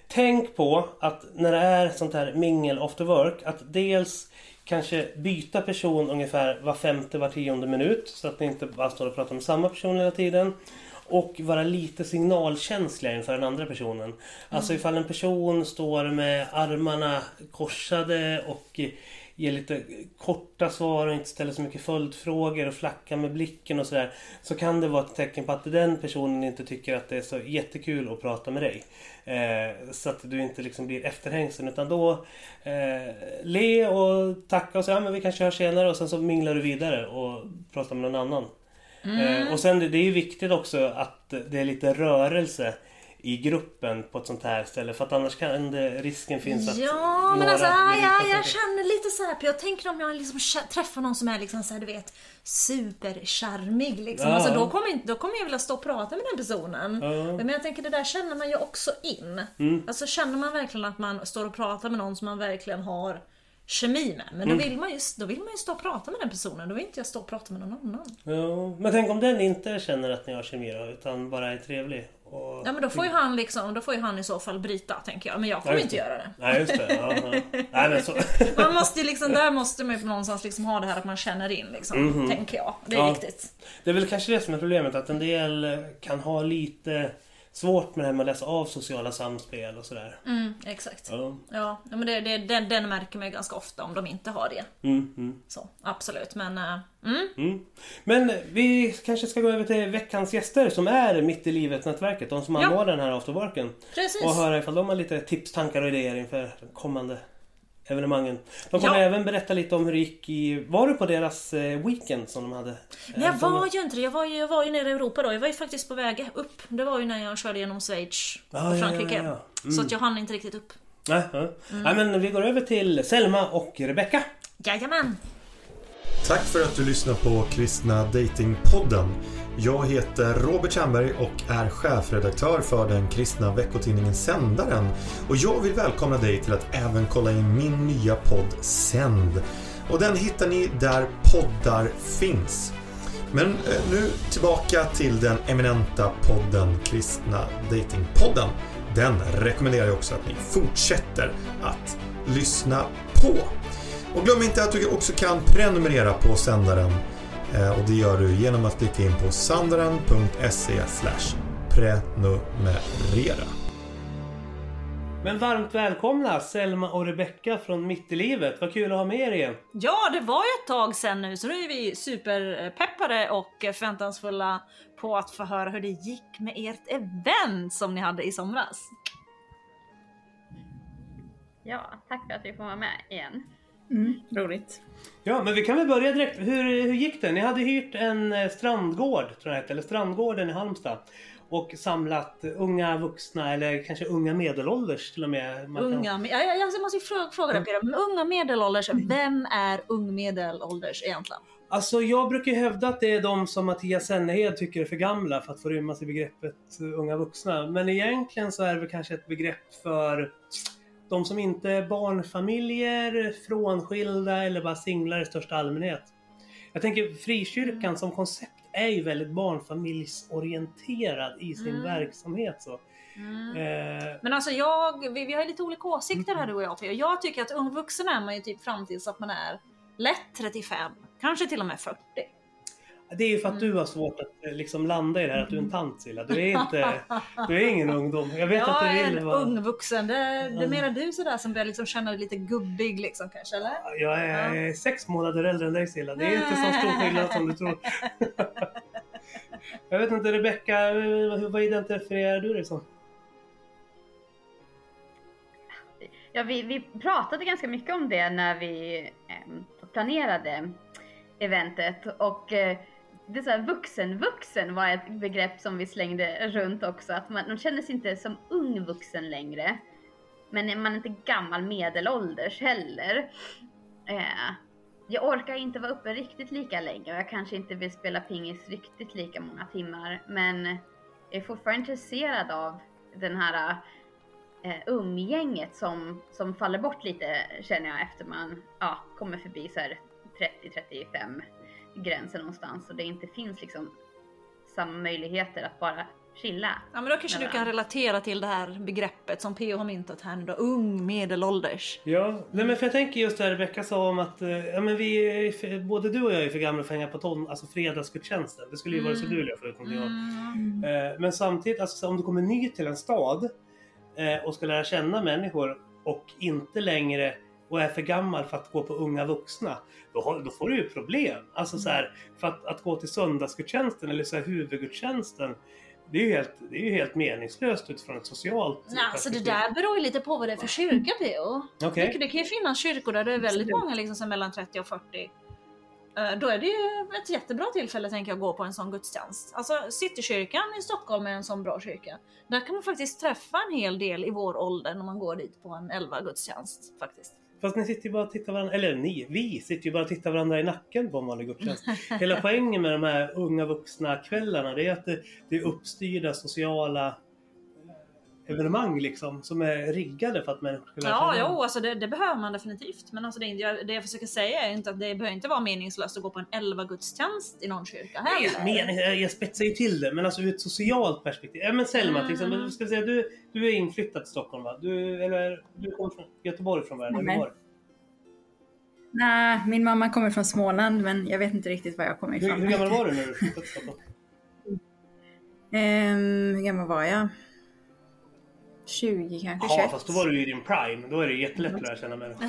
Tänk på att när det är sånt här mingel after work att dels kanske byta person ungefär var femte, var tionde minut så att ni inte bara står och pratar med samma person hela tiden. och vara lite signalkänsliga inför den andra personen. Alltså ifall en person står med armarna korsade och ger lite korta svar och inte ställer så mycket följdfrågor och flackar med blicken och sådär. Så kan det vara ett tecken på att den personen inte tycker att det är så jättekul att prata med dig. Eh, så att du inte liksom blir efterhängsen utan då eh, le och tacka och säga ja, men vi kan köra senare och sen så minglar du vidare och pratar med någon annan. Eh, och sen det, det är ju viktigt också att det är lite rörelse i gruppen på ett sånt här ställe för att annars kan det, risken finns att Ja, men alltså ja, jag för- känner lite så här, jag tänker om jag liksom träffar någon som är liksom så här, du vet supercharmig liksom. Ja. Alltså, då, kommer då kommer jag vilja stå och prata med den personen. Ja. Mm. Men jag tänker det där känner man ju också in. Alltså känner man verkligen att man står och pratar med någon som man verkligen har kemi med. Men Mm. då, vill man ju, då vill man ju stå och prata med den personen. Då vill inte jag stå och prata med någon annan. Ja, men tänk om den inte känner att ni har kemi då, utan bara är trevlig. Och... Ja men då får ju han liksom, då får han i så fall bryta tänker jag. Men jag Ja, kommer just inte det. göra det. Nej just det. Ja, ja. Nej, men så... Man måste ju liksom, där måste man ju någonstans liksom ha det här att man känner in liksom. Tänker jag. Det är. Ja. viktigt. Det är väl kanske det som är problemet, att en del kan ha lite svårt med det här med att läsa av sociala samspel och sådär. Mm, exakt. Ja. Ja, men det, det, den, den märker man ju ganska ofta om de inte har det. Mm, mm, Så, absolut. Men, mm. Men vi kanske ska gå över till veckans gäster som är Mitt i livet-nätverket. De som Ja. anordnar den här afterworken. Precis. Och höra ifall de har lite tips, tankar och idéer inför de kommande evenemangen. De kommer Ja. även berätta lite om hur det gick i... Var du på deras eh, weekend som de hade? Eh, Nej, jag som- var ju inte det. Jag var ju, jag var ju nere i Europa då. Jag var ju faktiskt på väg upp. Det var ju när jag körde genom Schweiz Ja, och Frankrike. ja, ja. Så att jag hann inte riktigt upp. Nej, ja. Mm. Nej, men vi går över till Selma och Rebecka. Jajamän! Tack för att du lyssnar på Kristna Datingpodden. Jag heter Robert Tjernberg och är chefredaktör för den kristna veckotidningen Sändaren. Och jag vill välkomna dig till att även kolla in min nya podd Sänd. Och den hittar ni där poddar finns. Men eh, nu tillbaka till den eminenta podden Kristna Datingpodden. Den rekommenderar jag också att ni fortsätter att lyssna på. Och glöm inte att du också kan prenumerera på sändaren. Eh, Och det gör du genom att klicka in på sandaren.se prenumerera. Men varmt välkomna Selma och Rebecka från Mitt i livet. Vad kul att ha med er igen. Ja, det var ju ett tag sen nu så nu är vi superpeppade och förväntansfulla på att få höra hur det gick med ert event som ni hade i somras. Ja, tack för att vi får vara med igen. Mm, roligt. Ja, men vi kan väl börja direkt. Hur, hur gick det? Ni hade hyrt en eh, strandgård, tror jag hette, eller Strandgården i Halmstad. Och samlat unga vuxna, eller kanske unga medelålders till och med. Man kan- Unga, ja, ja, jag måste ju fråga, fråga dig Peter, men unga medelålders, vem är ung medelålders egentligen? Alltså jag brukar hävda att det är de som Mattias Sennehed tycker är för gamla för att få rymmas i begreppet unga vuxna. Men egentligen så är det väl kanske ett begrepp för de som inte är barnfamiljer, frånskilda eller bara singlar i största allmänhet. Jag tänker frikyrkan som koncept är ju väldigt barnfamiljsorienterad i sin Mm. verksamhet. Så. Eh, Men alltså jag, vi, vi har lite olika åsikter här du och jag Peter. Jag tycker att ung vuxen är man ju typ fram tills att man är lätt 35, kanske till och med 40. Det är ju för att Mm. du har svårt att eh, liksom landa i det här att du är en tant Silla. Du är inte, du är ingen ungdom. Jag vet att Jag du är vill en vara... ung vuxen, det, det är mera du sådär som börjar liksom känna dig lite gubbig liksom kanske eller? Jag är sex månader äldre än dig Silla. Det är inte så stor skillnad som du tror. Jag vet inte Rebecka, eh, vad identifierar du dig som? Ja, vi, vi pratade ganska mycket om det när vi em, planerade eventet och eh, det är så här, vuxen-vuxen var ett begrepp som vi slängde runt också. Att man, man känner sig inte som ung vuxen längre. Men man är inte gammal medelålders heller. Eh, jag orkar inte vara uppe riktigt lika länge och jag kanske inte vill spela pingis riktigt lika många timmar. Men jag är fortfarande intresserad av den här eh, umgänget som, som faller bort lite känner jag efter man ja, kommer förbi så här 30-35 gränsen någonstans och det inte finns liksom samma möjligheter att bara chilla. Ja men då kanske du kan relatera till det här begreppet som PO har myntat här nu då, ung medelålders. Ja, nej, men för jag tänker just det här Rebecka sa om att eh, ja, men vi är för, både du och jag är för gamla för att hänga på ton, alltså fredagsgudstjänsten. Det skulle ju vara så du jag förutom jag. Eh, Men samtidigt, alltså, så om du kommer ny till en stad eh, och ska lära känna människor och inte längre och är för gammal för att gå på unga vuxna. Då, har, då får du ju problem. Alltså så här, för att, att gå till söndagsgudstjänsten eller så här, huvudgudstjänsten. Det är, ju helt, det är ju helt meningslöst utifrån ett socialt Nej, så det perspektiv. där beror ju lite på vad det är för kyrka PO. Okej. Det, det kan ju finnas kyrkor där det är väldigt många liksom, som mellan 30 och 40. Eh, Då är det ju ett jättebra tillfälle tänker jag att gå på en sån gudstjänst. Alltså Citykyrkan i Stockholm är en sån bra kyrka. Där kan man faktiskt träffa en hel del i vår ålder när man går dit på en 11 gudstjänst faktiskt. Fast ni sitter ju bara och tittar varandra, eller ni, vi sitter ju bara och tittar varandra i nacken på en vanlig gudstjänst. Hela poängen med de här unga vuxna kvällarna det är att det, det är uppstyrda sociala evenemang liksom som är riggade för att människor ska lära Ja, jo, alltså det, det behöver man definitivt. Men alltså det, jag- det jag försöker säga är inte att det behöver inte vara meningslöst att gå på en 11 gudstjänst i någon kyrka heller. Men, jag, jag spetsar ju till det, men alltså ur ett socialt perspektiv. Ja, men Selma till exempel, Mm. du, ska säga, du, du är inflyttad till Stockholm va? Du, eller, du kommer från Göteborg från början, eller Nej. var? Nej, min mamma kommer från Småland men jag vet inte riktigt var jag kommer Hur, ifrån. hur gammal var du när du flyttade till Stockholm? Ehm, hur gammal var jag? 20 kanske, Ja, 21. fast då var du ju i din prime. Då är det jättelätt att lära känna människor.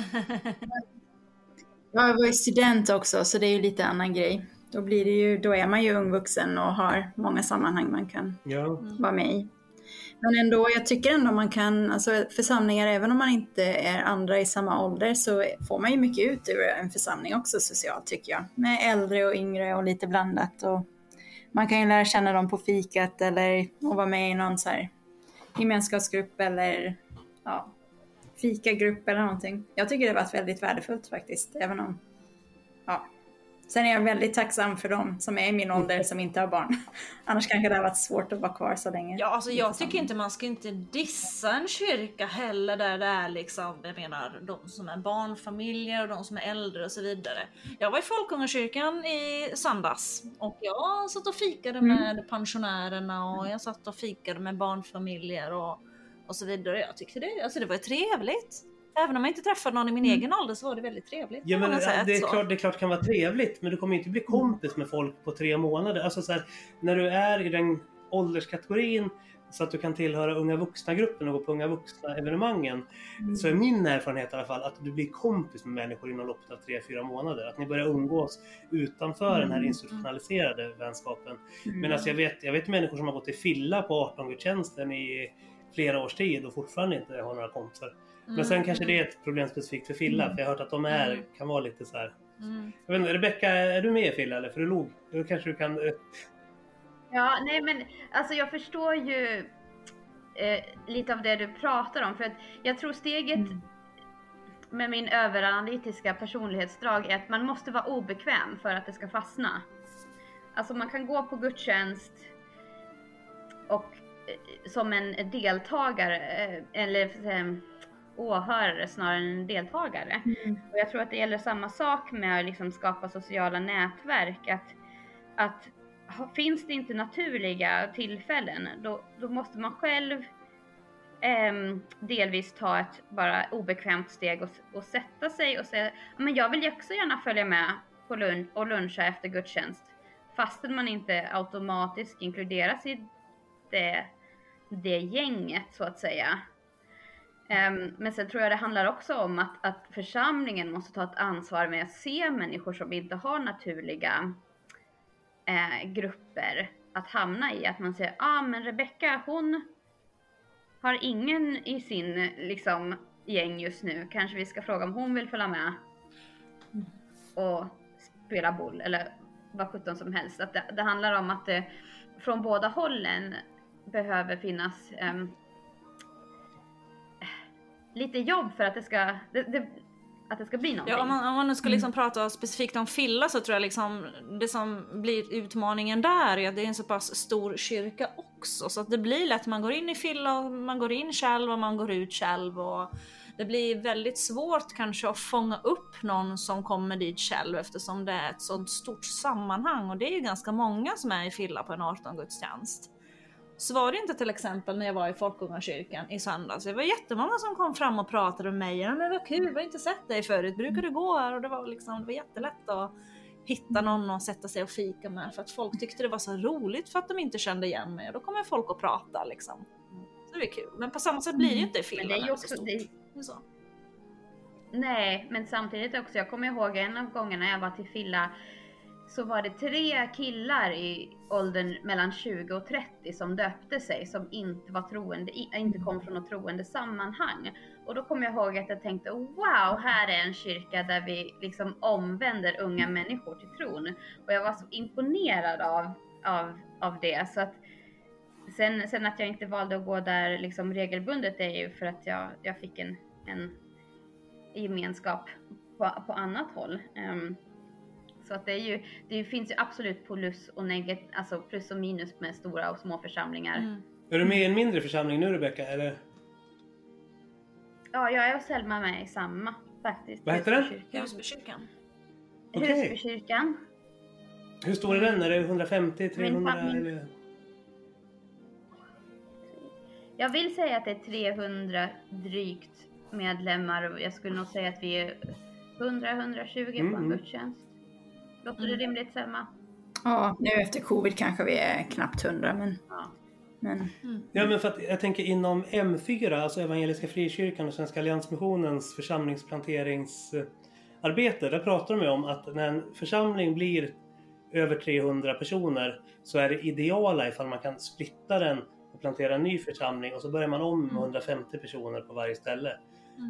Ja, jag var ju student också så det är ju lite annan grej. Då, blir det ju, då är man ju ung vuxen och har många sammanhang man kan Ja. vara med i. Men ändå, jag tycker ändå man kan, alltså församlingar, även om man inte är andra i samma ålder så får man ju mycket ut ur en församling också socialt tycker jag. Med äldre och yngre och lite blandat. Och man kan ju lära känna dem på fikat eller och vara med i någon så här gemenskapsgrupp eller ja, fikagrupp eller någonting. Jag tycker det har varit väldigt värdefullt faktiskt, även om ja. Sen är jag väldigt tacksam för dem som är i min ålder som inte har barn. Annars kanske det har varit svårt att vara kvar så länge. Ja, alltså jag tycker inte man ska inte dissa en kyrka heller där det är liksom, jag menar, de som är barnfamiljer och de som är äldre och så vidare. Jag var i Folkungakyrkan i söndags och jag satt och fikade med pensionärerna och jag satt och fikade med barnfamiljer och, och så vidare. Jag tyckte det, alltså det var trevligt. Även om jag inte träffade någon i min egen ålder så var det väldigt trevligt. Ja, men, det, är så. klart, det är klart det kan vara trevligt, men du kommer inte bli kompis med folk på tre månader. Alltså, så här, när du är i den ålderskategorin så att du kan tillhöra unga vuxna-gruppen och gå på unga vuxna-evenemangen. Så är min erfarenhet i alla fall att du blir kompis med människor inom loppet av tre fyra månader. Att ni börjar umgås utanför den här institutionaliserade vänskapen. Men alltså, jag, vet, jag vet människor som har gått i filla på 18-gudstjänsten i flera års tid och fortfarande inte har några kompisar. Men sen kanske det är ett problem specifikt för Filla, för jag har hört att de är, kan vara lite så här. Mm. Jag vet inte, Rebecka, är du med i Filla eller? För du log. Då kanske du kan... Ja, nej men alltså jag förstår ju eh, lite av det du pratar om. För att jag tror steget med min överanalytiska personlighetsdrag är att man måste vara obekväm för att det ska fastna. Alltså man kan gå på gudstjänst och eh, som en deltagare, eh, eller eh, åhörare snarare än en deltagare. Och jag tror att det gäller samma sak med att liksom skapa sociala nätverk. Att, att finns det inte naturliga tillfällen, då, då måste man själv ehm, delvis ta ett bara obekvämt steg och, och sätta sig och säga men jag vill ju också gärna följa med på lunch och luncha efter gudstjänst. Fastän man inte automatiskt inkluderas i det, det gänget så att säga. Ehm, men sen tror jag det handlar också om att, att församlingen måste ta ett ansvar med att se människor som inte har naturliga eh, grupper att hamna i. Att man säger, ja ah, men Rebecka hon har ingen i sin liksom, gäng just nu. Kanske vi ska fråga om hon vill följa med och spela boll eller vad sjutton som helst. Att det, det handlar om att det från båda hållen behöver finnas eh, lite jobb för att det ska, det, det, att det ska bli någonting. Ja, om, man, om man nu ska liksom prata specifikt om Filla så tror jag liksom det som blir utmaningen där är att det är en så pass stor kyrka också. Så att det blir lätt, man går in i Filla och man går in själv och man går ut själv. Och det blir väldigt svårt kanske att fånga upp någon som kommer dit själv eftersom det är ett sånt stort sammanhang och det är ju ganska många som är i Filla på en 18 gudstjänst. Så var det inte till exempel när jag var i Folkungakyrkan i söndags. Det var jättemånga som kom fram och pratade med mig. Men vad kul, vi har inte sett dig förut. Brukar du gå här? Och det var, liksom, det var jättelätt att hitta någon att sätta sig och fika med. För att folk tyckte det var så roligt för att de inte kände igen mig. Och då kommer folk och prata liksom. Så det är kul. Men på samma sätt blir det ju inte i det är ju så också, stort. det, så. Nej, men samtidigt också, jag kommer ihåg en av gångerna jag var till Filla så var det tre killar i åldern mellan 20 och 30 som döpte sig som inte var troende, inte kom från något troende sammanhang. Och då kommer jag ihåg att jag tänkte wow, här är en kyrka där vi liksom omvänder unga människor till tron. Och jag var så imponerad av, av, av det. Så att sen, sen att jag inte valde att gå där liksom regelbundet är ju för att jag, jag fick en, en gemenskap på, på annat håll. Um, så att det, är ju, det finns ju absolut plus och negat, alltså plus och minus med stora och små församlingar. Mm. Är du med i en mindre församling nu Rebecka? Eller? Ja, jag är och Selma med i samma faktiskt. Vad heter den? Husbykyrkan. Husbykyrkan. Okej. Husbykyrkan. Hur stor är den? Är det 150, 300 Min- eller? Jag vill säga att det är 300 drygt medlemmar och jag skulle nog säga att vi är 100-120 på Mm, en mm. gudstjänst. Låter det rimligt Selma? Ja, nu efter covid kanske vi är knappt hundra, men, Ja. men Ja men för att jag tänker inom M4, alltså Evangeliska Frikyrkan och Svenska Alliansmissionens församlingsplanteringsarbete. Där pratar de ju om att när en församling blir över 300 personer så är det ideala ifall man kan splitta den och plantera en ny församling och så börjar man om med 150 personer på varje ställe.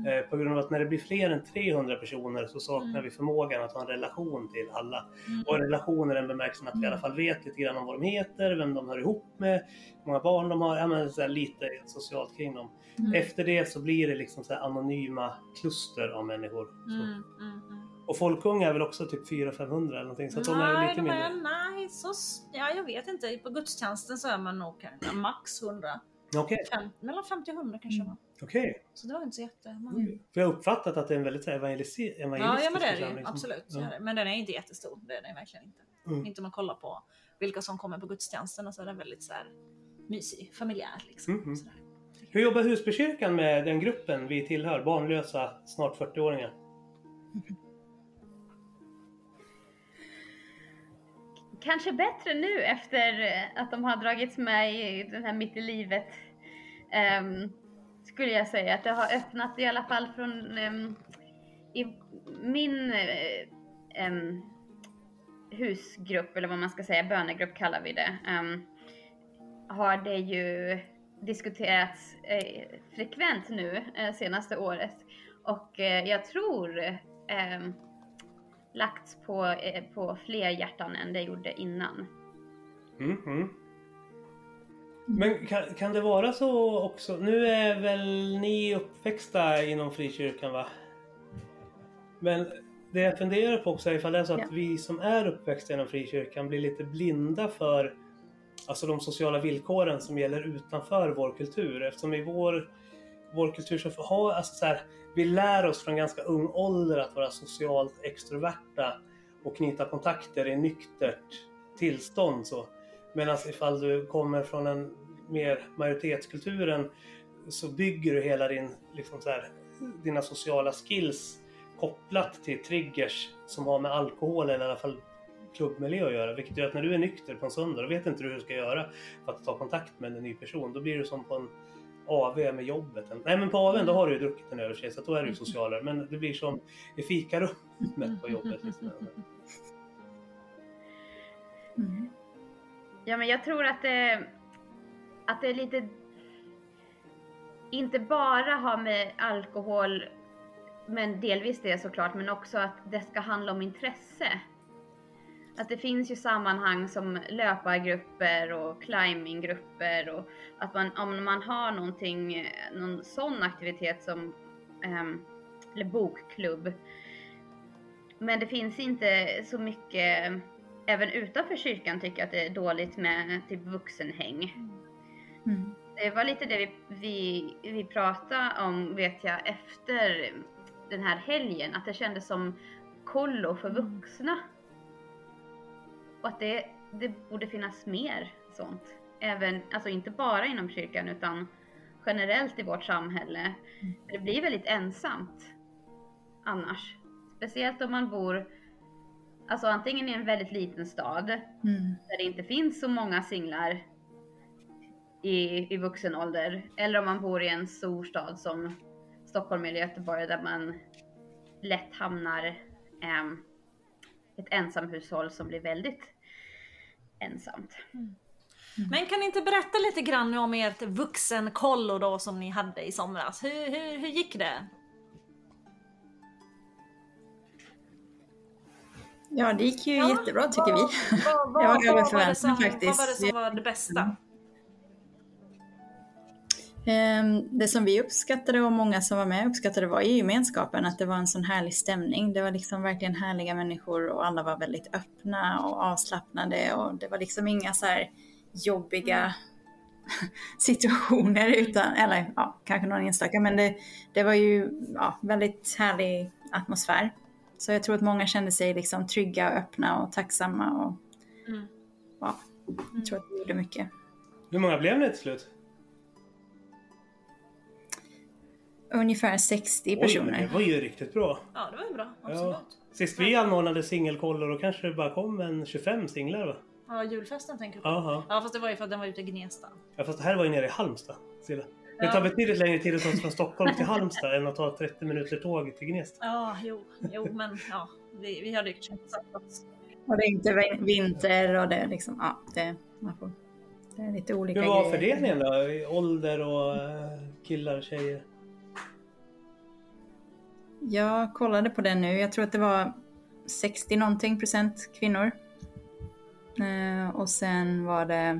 Eh, på grund av att när det blir fler än 300 personer så saknar vi förmågan att ha en relation till alla. Och en relation i den bemärkelsen att vi i alla fall vet lite grann om vad de heter, vem de hör ihop med, hur många barn de har, ja, men så lite socialt kring dem. Efter det så blir det liksom så anonyma kluster av människor. Mm, mm, mm. Och Folkunga är väl också typ 400-500 eller någonting så att de är nej, lite mindre. är, nej, så, ja, jag vet inte. På gudstjänsten så är man nog max 100. Okej, Fem, mellan 50 och 100 kanske. va? Okej. Så det var inte så jättemånga. För jag har uppfattat att det är en väldigt evangelisi- Ja, ja men det är det ju. församling som- Absolut. Ja. det. Men den är inte jättestor. Det är den verkligen inte. Mm. Inte om man kollar på vilka som kommer på gudstjänsten och så är den väldigt så här mysig, familjär liksom. Mm, mm. Sådär. Hur jobbar Husbykyrkan med den gruppen vi tillhör? Barnlösa, snart 40-åringar. Kanske bättre nu efter att de har dragits med i den här mitt i livet. ehm, skulle jag säga att det har öppnat i alla fall från um, i min um, husgrupp eller vad man ska säga, bönegrupp kallar vi det. um, har det ju diskuterats eh, frekvent nu eh, senaste året. Och eh, jag tror lagts på, eh, på fler hjärtan än det gjorde innan. Mm, -hmm. Men kan, kan det vara så också? Nu är väl ni uppväxta inom frikyrkan va? Men det jag funderar på också är ifall det är så att Ja. vi som är uppväxta inom frikyrkan blir lite blinda för alltså de sociala villkoren som gäller utanför vår kultur. Eftersom i vår, vår kultur så har, alltså så här, vi lär oss från ganska ung ålder att vara socialt extroverta och knyta kontakter i nyktert tillstånd. Så. Medan ifall du kommer från en mer majoritetskulturen så bygger du hela din, liksom så här, dina sociala skills kopplat till triggers som har med alkohol eller i alla fall klubbmiljö att göra. Vilket gör att när du är nykter på en söndag, då vet inte du hur du ska göra för att ta kontakt med en ny person. Då blir du som på en AV med jobbet. Nej men på AWn då har du ju druckit en öl sig, så då är du ju socialare. Men det blir som i fikarummet på jobbet. Liksom. mm. Ja, men jag tror att det, att det är lite... Inte bara har med alkohol, men delvis det såklart, men också att det ska handla om intresse. Att det finns ju sammanhang som löpargrupper och climbinggrupper och att man, om man har någonting, någon sån aktivitet som, ehm, eller bokklubb. Men det finns inte så mycket även utanför kyrkan tycker att det är dåligt med typ vuxenhäng. Mm. Det var lite det vi, vi, vi pratade om vet jag efter den här helgen, att det kändes som kollo för vuxna. Och att det, det borde finnas mer sånt. även, alltså inte bara inom kyrkan utan generellt i vårt samhälle. Det blir väldigt ensamt annars. Speciellt om man bor alltså antingen i en väldigt liten stad Mm. där det inte finns så många singlar i, i vuxen ålder. Eller om man bor i en stor stad som Stockholm eller Göteborg där man lätt hamnar um, ett ensamhushåll som blir väldigt ensamt. Men kan ni inte berätta lite grann om ert vuxenkollo då som ni hade i somras? Hur, hur, hur gick det? Ja, det gick ju Ja, jättebra tycker vi. Vad, vad, Jag var vad, över förväntan faktiskt. vad var det som var det bästa? Ehm, Det som vi uppskattade och många som var med uppskattade var ju gemenskapen, att det var en sån härlig stämning. Det var liksom verkligen härliga människor och alla var väldigt öppna och avslappnade och det var liksom inga så här jobbiga situationer utan, eller ja, kanske någon enstaka, men det, det var ju ja, väldigt härlig atmosfär. Så jag tror att många kände sig liksom trygga och öppna och tacksamma och Mm. ja, jag tror att det gjorde mycket. Hur många blev ni till slut? Ungefär 60 Oj, men personer. det var ju riktigt bra. Ja, det var ju bra. Ja. Absolut. Sist vi anordnade singelkollor då kanske det bara kom en 25 singlar va? Ja, julfesten tänker du på? Jaha. Ja, fast det var ju för att den var ute i Gnesta. Ja, fast det här var ju nere i Halmstad. Silla. Det tar betydligt längre tid att ta sig från Stockholm till Halmstad än att ta 30 minuter tåg till Gnesta. Ja, jo, jo men ja, vi, vi hade ju kanske satt oss. Och det är inte vin- vinter och det är liksom, ja, det, man får, det är lite olika Hur var grejer. fördelningen då? I Ålder och eh, killar och tjejer? Jag kollade på det nu, jag tror att det var 60 någonting procent kvinnor. Eh, och sen var det,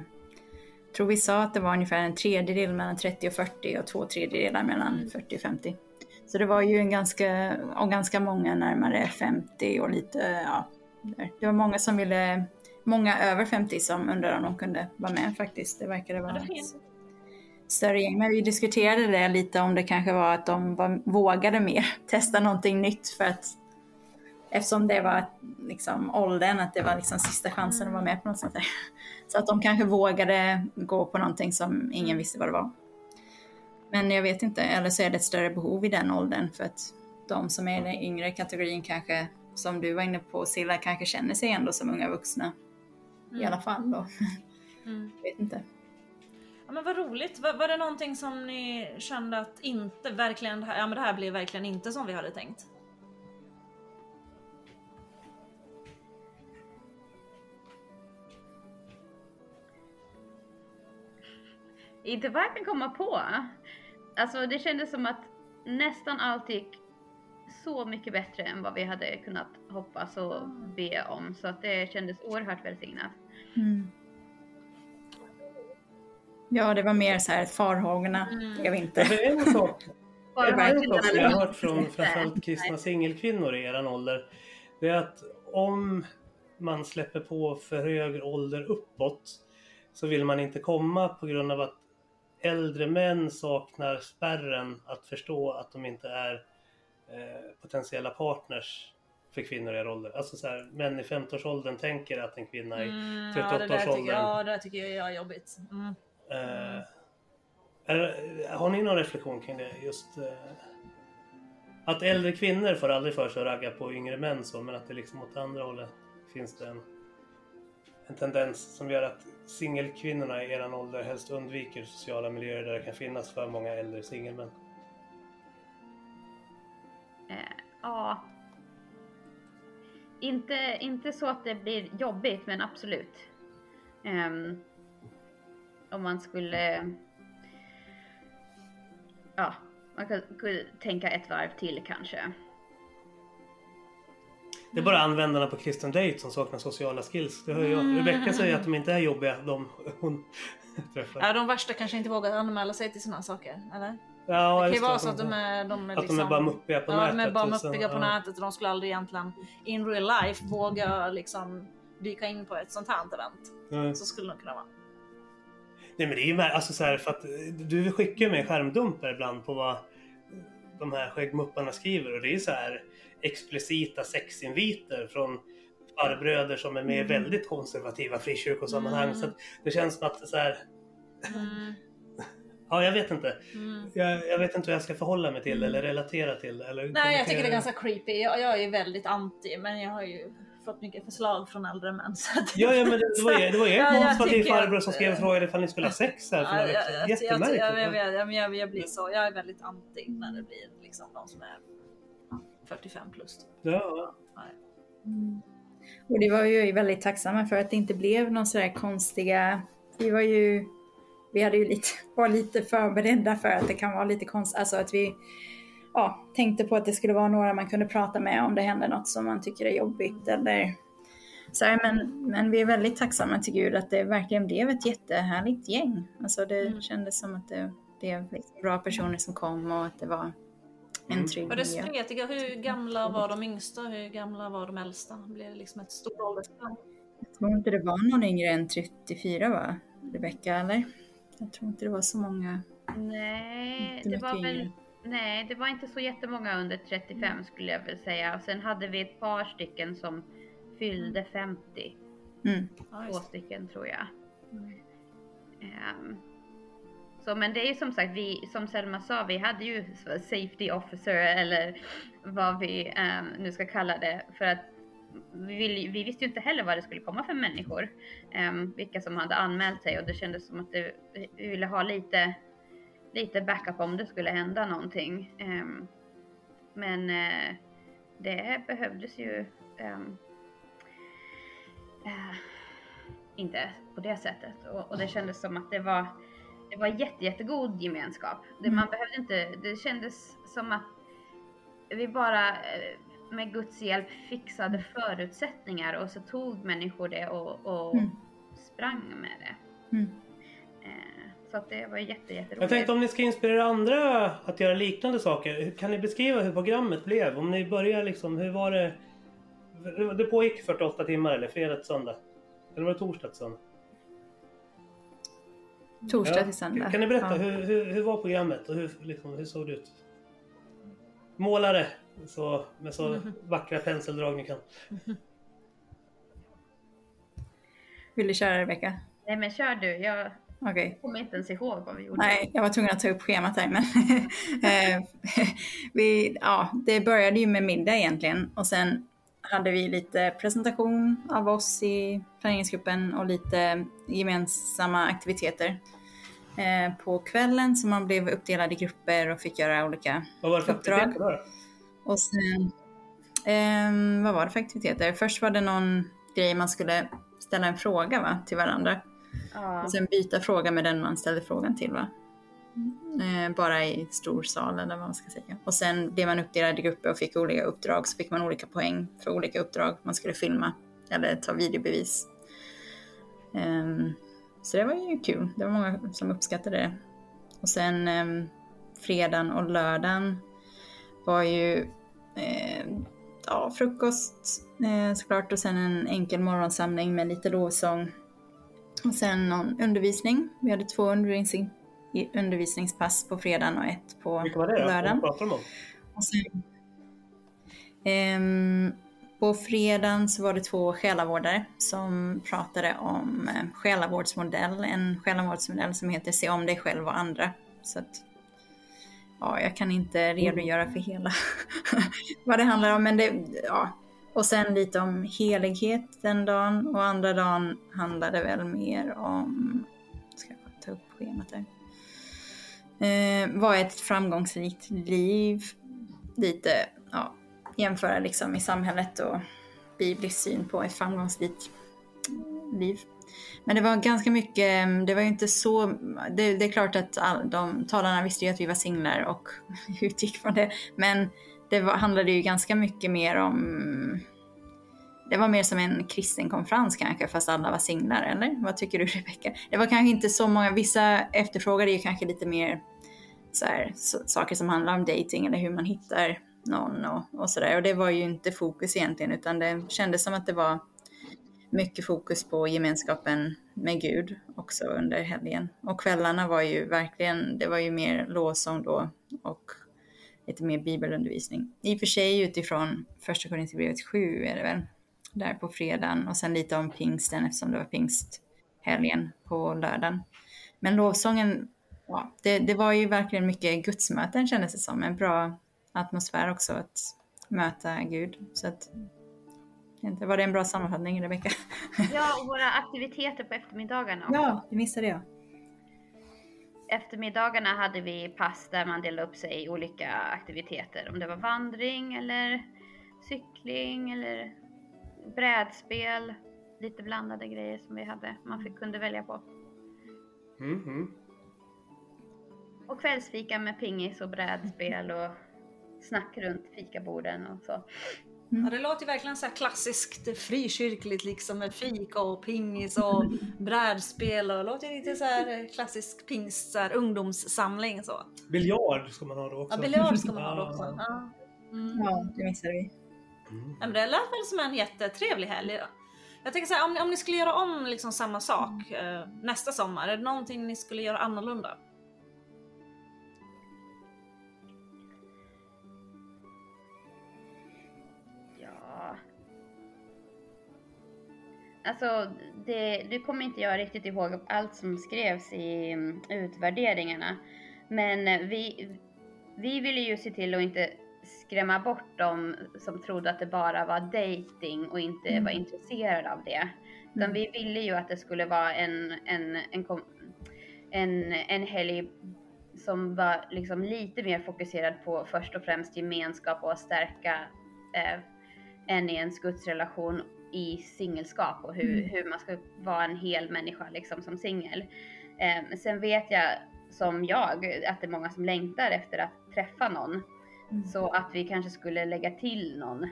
tror vi sa att det var ungefär en tredjedel mellan 30 och 40 och två tredjedelar mellan 40 och 50. Så det var ju en ganska, och ganska många närmare 50 och lite, ja. Det var många som ville, många över 50 som undrade om de kunde vara med faktiskt. Det verkade vara Ja, ett större gäng. Men vi diskuterade det lite om det kanske var att de var, vågade mer testa någonting nytt för att eftersom det var liksom åldern, att det var liksom sista chansen att vara med på något sånt där. Så att de kanske vågade gå på någonting som ingen visste vad det var. Men jag vet inte, eller så är det ett större behov i den åldern för att de som är i den yngre kategorin kanske, som du var inne på Silla, kanske känner sig ändå som unga vuxna. I alla fall då. Mm. Jag vet inte. Ja, men vad roligt. Var, var det någonting som ni kände att inte verkligen, ja men det här blev verkligen inte som vi hade tänkt? Inte vad jag kan komma på. Alltså det kändes som att nästan allt gick så mycket bättre än vad vi hade kunnat hoppas och be om. Så att det kändes oerhört välsignat. Mm. Ja, det var mer så här farhågorna Mm. blev inte. Alltså en sak Bara En sak som jag har hört från framförallt kristna singelkvinnor i eran ålder. Det är att om man släpper på för hög ålder uppåt så vill man inte komma på grund av att äldre män saknar spärren att förstå att de inte är eh, potentiella partners för kvinnor i er ålder. Alltså så här, män i 50-årsåldern tänker att en kvinna i Mm, ja, det där 38-årsåldern tycker, ja, det tycker jag är jobbigt. Mm. Eh, är, har ni någon reflektion kring det? Just eh, att äldre kvinnor får aldrig för sig att ragga på yngre män så, men att det liksom åt andra hållet finns det en, en tendens som gör att singelkvinnorna i eran ålder helst undviker sociala miljöer där det kan finnas för många äldre singelmän. Eh, ja. Inte, inte så att det blir jobbigt, men absolut. Um, om man skulle... Ja, man kan- tänka ett varv till kanske. Det är bara användarna på Kristen Date som saknar sociala skills. Det hör jag. Mm. Rebecca säger att de inte är jobbiga, de hon träffar. Ja, de värsta kanske inte vågar anmäla sig till sådana saker, eller? Ja, Det kan ju vara att så att de är, de är att liksom... de är bara muppiga på ja, nätet. de är bara muppiga på ja. nätet och de skulle aldrig egentligen in real life våga liksom dyka in på ett sånt här event. Mm. Så skulle det nog kunna vara. Nej men det är ju alltså så här, för att du skickar mig skärmdumpar ibland på vad de här skäggmupparna skriver och det är så här explicita sexinviter från farbröder som är med i väldigt konservativa frikyrkosammanhang. Mm. Så det känns som att så här, Ja, jag vet inte. Jag, jag vet inte hur jag ska förhålla mig till eller relatera till. Eller Nej, jag tycker det är ganska creepy. Jag, jag är väldigt anti, men jag har ju fått mycket förslag från äldre män. Så att... Ja, ja, men det, var ju det var ju Ja, konservativ farbror som skrev och frågade ifall ni skulle ha sex här för Ja, några jag, veckor sedan. jag, jag, Jättemärkligt. jag, jag, jag, jag, jag blir så, jag är väldigt anti när det blir liksom de som är 45 plus. Typ. Ja, Och det var ju väldigt tacksamma för att det inte blev någon sådär konstiga... Vi var ju... Vi hade ju lite, var lite förberedda för att det kan vara lite konstigt. Alltså att vi ja, tänkte på att det skulle vara några man kunde prata med om det händer något som man tycker är jobbigt eller så här, men, men vi är väldigt tacksamma till Gud att det verkligen blev ett jättehärligt gäng. Alltså det Mm. kändes som att det blev bra personer som kom och att det var en Mm. trygg Var det miljö. spretiga? Hur gamla var de yngsta? Hur gamla var de äldsta? Blev det liksom ett stort åldersspann? Jag tror inte det var någon yngre än 34 va? Rebecka eller? Jag tror inte det var så många. Nej, det var väl... Nej, det var inte så jättemånga under 35 skulle jag väl säga. Och sen hade vi ett par stycken som fyllde 50. Mm. Två det. stycken tror jag. Mm. Ehm, så men det är ju som sagt, vi, som Selma sa, vi hade ju safety officer eller vad vi um, nu ska kalla det. För att vi, vill, vi visste ju inte heller vad det skulle komma för människor. Um, vilka som hade anmält sig och det kändes som att det, vi ville ha lite, lite backup om det skulle hända någonting. Um, men uh, det behövdes ju ehm, eh, inte på det sättet. Och, och det kändes som att det var, det var jätte, jättegod gemenskap. Det, Man behövde inte, det kändes som att vi bara eh, med Guds hjälp fixade förutsättningar och så tog människor det och, och Mm. sprang med det. Mm. Eh, så att det var jätte, jätteroligt. Jag tänkte om ni ska inspirera andra att göra liknande saker. Kan ni beskriva hur programmet blev? Om ni börjar liksom, hur var det? Det pågick 48 timmar eller fredag till söndag? Eller var det torsdag till söndag? Torsdag Ja. till söndag. Kan ni berätta, Ja. hur, hur, hur var programmet och hur, liksom, hur såg det ut? Målare så, med så vackra penseldrag ni kan. Vill du köra Rebecka? Nej men kör du, jag Okej. kommer inte ens ihåg vad vi gjorde. Nej, jag var tvungen att ta upp schemat här men eh, vi, ja, det började ju med middag egentligen och sen hade vi lite presentation av oss i planeringsgruppen och lite gemensamma aktiviteter eh, på kvällen så man blev uppdelad i grupper och fick göra olika Vad var det för Uppdrag. aktiviteter då? och sen, ehm, vad var det för aktiviteter? Först var det någon grej man skulle ställa en fråga va, till varandra. Ja. Och sen byta fråga med den man ställde frågan till va? Eh, bara i stor sal eller vad man ska säga. Och sen blev man uppdelad i grupper och fick olika uppdrag. Så fick man olika poäng för olika uppdrag man skulle filma eller ta videobevis. Ehm, så det var ju kul. Det var många som uppskattade det. Och sen um, fredagen och lördagen var ju eh, ja, frukost eh, såklart och sen en enkel morgonsamling med lite lovsång. Och sen någon undervisning. Vi hade två undervisning, undervisningspass på fredagen och ett på Vilka var det då? lördagen. Vad pratar de om? Och sen, ehm, på fredagen så var det två själavårdare som pratade om eh, själavårdsmodell. En själavårdsmodell som heter Se om dig själv och andra. Så att, ja, jag kan inte redogöra för hela vad det handlar om. Men det, ja. Och sen lite om helighet den dagen och andra dagen handlade väl mer om, ska jag ta upp schemat här. Eh, vad är ett framgångsrikt liv? Lite, ja, jämföra liksom i samhället och biblisk syn på ett framgångsrikt liv. Men det var ganska mycket, det var ju inte så, det, det är klart att all, de talarna visste ju att vi var singlar och utgick från det. Men det var, handlade ju ganska mycket mer om, det var mer som en kristen konferens kanske fast alla var singlar eller? Vad tycker du Rebecka? Det var kanske inte så många, vissa efterfrågade ju kanske lite mer så här, så, saker som handlar om dating eller hur man hittar någon och, och sådär. Och det var ju inte fokus egentligen utan det kändes som att det var mycket fokus på gemenskapen med Gud också under helgen. Och kvällarna var ju verkligen, det var ju mer lovsång då och lite mer bibelundervisning. I och för sig utifrån första Korinthierbrevet 7 är det väl, där på fredagen och sen lite om pingsten eftersom det var pingsthelgen på lördagen. Men lovsången, ja, det, det var ju verkligen mycket gudsmöten kändes det som. En bra atmosfär också att möta Gud. Så att, inte, var det en bra sammanfattning Rebecka? Ja, och våra aktiviteter på eftermiddagarna också. Ja, det missade jag. Eftermiddagarna hade vi pass där man delade upp sig i olika aktiviteter. Om det var vandring eller cykling eller brädspel. Lite blandade grejer som vi hade. Man fick, kunde välja på. Mhm. Och kvällsfika med pingis och brädspel och snack runt fikaborden och så. Ja, det låter ju verkligen så här klassiskt frikyrkligt liksom med fika och pingis och brädspel och det låter lite så här klassisk pingst, så här ungdomssamling så. Biljard ska man ha då också. Ja, biljard ska man ha då också. Ja. Mm. Ja, det missade vi. Mm. Ja, men det lät väl som en jättetrevlig helg. Jag tänker så här, om, ni- om ni skulle göra om liksom samma sak eh, nästa sommar, är det någonting ni skulle göra annorlunda? Alltså, det, du kommer inte jag riktigt ihåg allt som skrevs i mm, utvärderingarna. Men eh, vi, vi ville ju se till att inte skrämma bort dem som trodde att det bara var dating och inte Mm. var intresserade av det. Utan Mm. vi ville ju att det skulle vara en, en, en, en, en helg som var liksom lite mer fokuserad på först och främst gemenskap och att stärka eh, en i ens gudsrelation i singelskap och hur, Mm. hur man ska vara en hel människa liksom som singel. Eh, sen vet jag som jag att det är många som längtar efter att träffa någon. Mm. Så att vi kanske skulle lägga till någon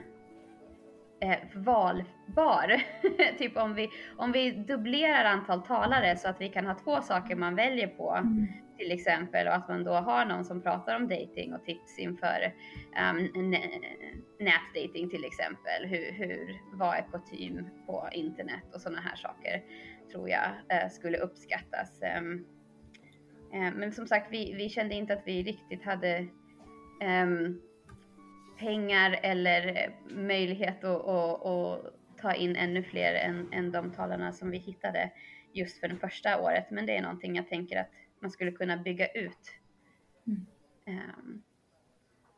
eh, valbar. typ om vi, om vi dubblerar antal talare så att vi kan ha två saker man väljer på Mm. till exempel och att man då har någon som pratar om dating och tips inför um, nätdating till exempel. Hur, hur, vad är kutym på internet och sådana här saker tror jag eh, skulle uppskattas. Ehm, eh, men som sagt, vi, vi kände inte att vi riktigt hade ehm, pengar eller möjlighet att, att, att ta in ännu fler än, än de talarna som vi hittade just för det första året. Men det är någonting jag tänker att man skulle kunna bygga ut. Mm. Ehm.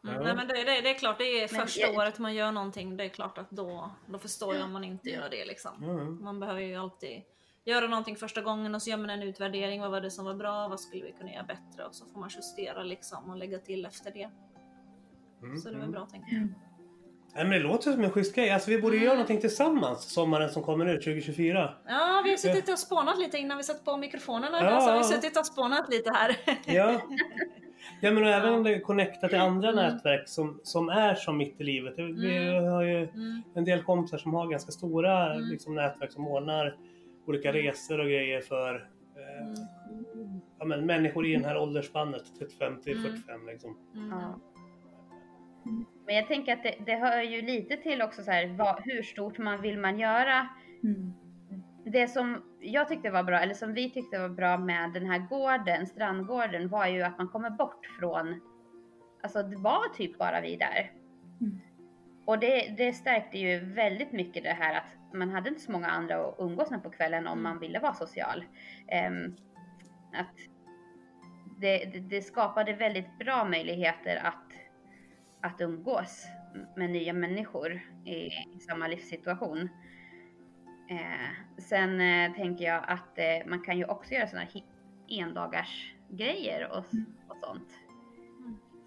Mm. Nej men det, det, det är klart, det är Men första jag- året man gör någonting, det är klart att då, då förstår jag om man inte gör det liksom. Mm. Man behöver ju alltid göra någonting första gången och så gör man en utvärdering. Vad var det som var bra? Vad skulle vi kunna göra bättre? Och så får man justera liksom och lägga till efter det. Mm. Så det är väl bra tänker jag. Nej, men det låter som en schysst grej. Alltså, vi borde göra någonting tillsammans sommaren som kommer nu, 2024. Ja, vi har suttit och spånat lite innan vi satt på mikrofonerna. Ja, så har vi ja. suttit och spånat lite här. Ja. Ja men och även om det är connectat till andra Mm. nätverk som, som är som mitt i livet. Vi Mm. har ju Mm. en del kompisar som har ganska stora Mm. liksom, nätverk som ordnar olika Mm. resor och grejer för eh, Mm. ja, men människor i den här åldersspannet 35 till Mm. 45 liksom. Mm. Men jag tänker att det, det hör ju lite till också så här, vad, hur stort man vill man göra. Mm. Det som jag tyckte var bra, eller som vi tyckte var bra med den här gården, strandgården, var ju att man kommer bort från, alltså det var typ bara vi där. Mm. Och det, det stärkte ju väldigt mycket det här att man hade inte så många andra att umgås med på kvällen om Mm. man ville vara social. Ehm, att det, det skapade väldigt bra möjligheter att, att umgås med nya människor i, samma livssituation. Eh, sen eh, tänker jag att eh, man kan ju också göra sådana endagars grejer och, och sånt.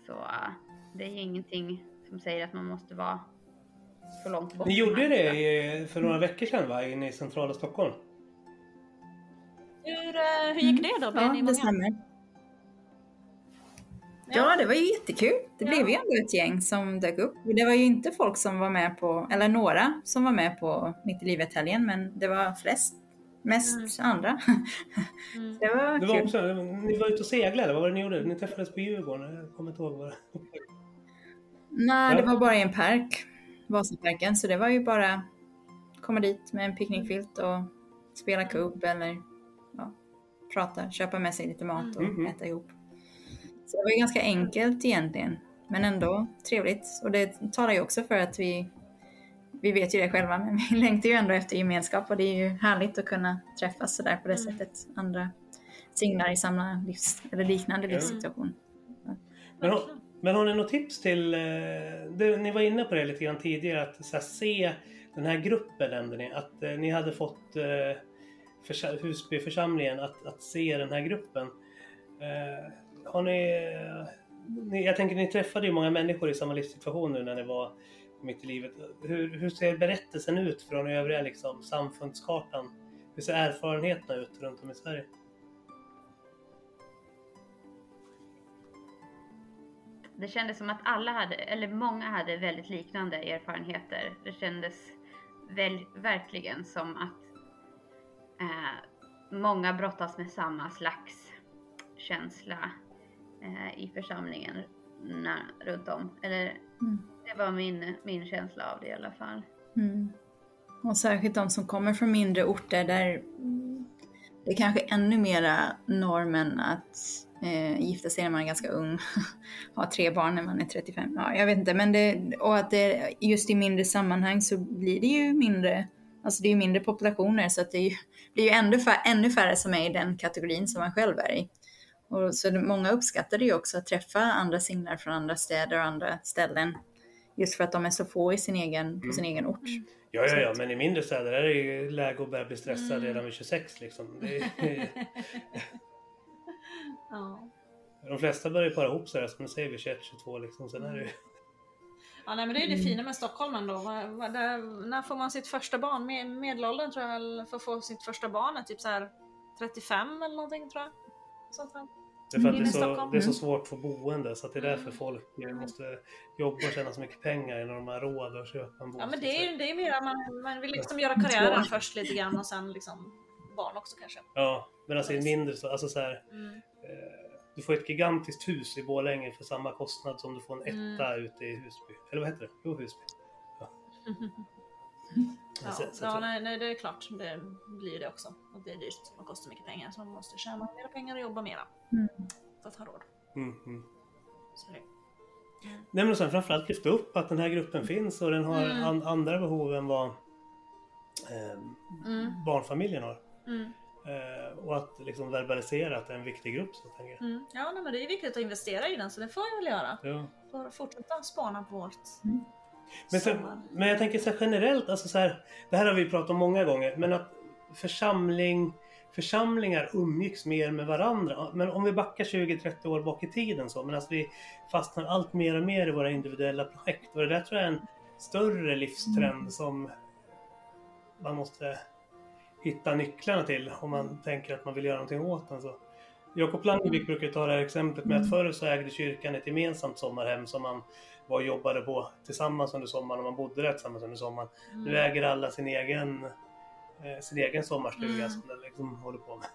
Så eh, det är ju ingenting som säger att man måste vara så långt bort. Ni gjorde det i, för några veckor sedan va? Inne i centrala Stockholm? Hur, eh, hur gick det då? Blev Ja, ni det många? stämmer. Ja, det var ju jättekul. Det blev ju ändå ett gäng som dök upp. Det var ju inte folk som var med på, eller några som var med på Mitt i livet-helgen, men det var flest, mest andra. Mm. Det var Det var kul. också, ni var ute och seglade, vad var det ni gjorde? Ni träffades på Djurgården? Jag kommer inte ihåg vad det Nej, Ja. det var bara i en park, Vasaparken, så det var ju bara komma dit med en picknickfilt och spela kubb eller ja, prata, köpa med sig lite mat och Mhm. äta ihop. Så det var ju ganska enkelt egentligen, men ändå trevligt. Och det talar ju också för att vi, vi vet ju det själva, men vi längtar ju ändå efter gemenskap och det är ju härligt att kunna träffas sådär på det Mm. sättet, andra singlar i samma livs, eller liknande Ja. livssituation. Men, har- men har ni något tips till, eh, det, ni var inne på det lite grann tidigare, att så här, se den här gruppen nämnde ni, att eh, ni hade fått eh, försa- Husbyförsamlingen att, att se den här gruppen. Eh, har ni, ni, jag tänker ni träffade ju många människor i samma livssituation nu när ni var mitt i livet. Hur, hur ser berättelsen ut från övriga liksom, samfundskartan? Hur ser erfarenheterna ut runt om i Sverige? Det kändes som att alla hade, eller många hade väldigt liknande erfarenheter. Det kändes väl, verkligen som att eh, många brottas med samma slags känsla eh, i församlingen när, runt om. Eller Mm. det var min, min känsla av det i alla fall. Mm. Och särskilt de som kommer från mindre orter där det är kanske ännu mera normen att eh, gifta sig när man är ganska ung, ha tre barn när man är 35, ja jag vet inte, men det, och att det just i mindre sammanhang så blir det ju mindre, alltså det är ju mindre populationer så att det ju, blir ju ännu, fär, ännu färre som är i den kategorin som man själv är i. Och så många uppskattar det ju också att träffa andra singlar från andra städer och andra ställen. Just för att de är så få i sin egen, på sin egen ort. Ja, ja, ja, Så- men i mindre städer är det ju läge att börja bli stressad Mm. redan vid 26 liksom. Det är, Ja. de flesta börjar ju para ihop sig, som du säger, vid 21, 22 liksom. Sen är det ju... Ja, nej, men det är ju det fina med Stockholm ändå. Där- När får man sitt första barn? Med, medelåldern tror jag för att få sitt första barn är typ så här 35 eller någonting tror jag. Sånt där. Det är för att det är, så, det är så Mm. svårt för boende så att det är därför Mm. folk eh, måste jobba och tjäna så mycket pengar innan de har råd att köpa en Ja bostad. men det är ju det är mer att man, man vill liksom göra karriären Ja. först lite grann och sen liksom barn också kanske. Ja, men alltså i mindre så, alltså så här, Mm. eh, Du får ett gigantiskt hus i Borlänge för samma kostnad som du får en Mm. etta ute i Husby. Eller vad heter det? Jo, Husby. Ja. Ja, Så- så- ja nej, nej, det är klart. Det blir det också. Och det är dyrt och kostar mycket pengar. Så man måste tjäna mera pengar och jobba mera. Mm. För att ha råd. Mm, mm. Så det. Nej men sen framförallt lyfta upp att den här gruppen finns och den har Mm. an, andra behov än vad eh, Mm. barnfamiljen har. Mm. Eh, och att liksom verbalisera att det är en viktig grupp så tänker jag. Mm. Ja, nej, men det är viktigt att investera i den så det får jag väl göra. Ja. Får fortsätta spana på vårt Men, sommar. men jag tänker så här generellt, alltså så här, det här har vi pratat om många gånger, men att församling, församlingar umgicks mer med varandra. Men om vi backar 20-30 år bak i tiden så, men alltså vi fastnar allt mer och mer i våra individuella projekt. Och det där tror jag är en större livstrend som man måste hitta nycklarna till om man tänker att man vill göra någonting åt den. Så. Jakob Langvik brukar ta det här exemplet med att förr så ägde kyrkan ett gemensamt sommarhem som man var och jobbade på tillsammans under sommaren och man bodde där tillsammans under sommaren. Nu äger alla sin egen, eh, sin egen sommarstuga Mm. som de liksom håller på med.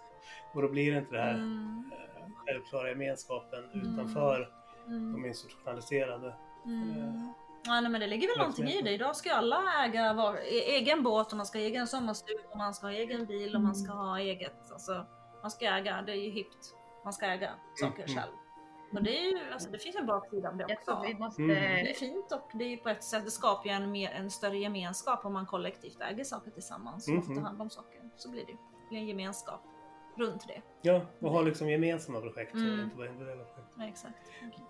Och då blir det inte det här Mm. eh, självklara gemenskapen Mm. utanför Mm. de institutionaliserade. Mm. Ja, nej, men det ligger väl någonting i det. Idag ska ju alla äga var, e- egen båt och man ska ha egen sommarstuga och man ska ha egen bil och man ska ha eget. Alltså, man ska äga, det är ju hippt. Man ska äga saker Mm. själv. Och det, är ju, alltså, det finns en baksida av det Jag också. tror vi måste... Mm. Det är fint och det är på ett sätt, det skapar ju en, mer, en större gemenskap om man kollektivt äger saker tillsammans och Mhm. tar hand om saker. Så blir det ju Det blir en gemenskap runt det. Ja, och ha liksom gemensamma projekt Mm. inte bara individuella projekt. Ja, exakt.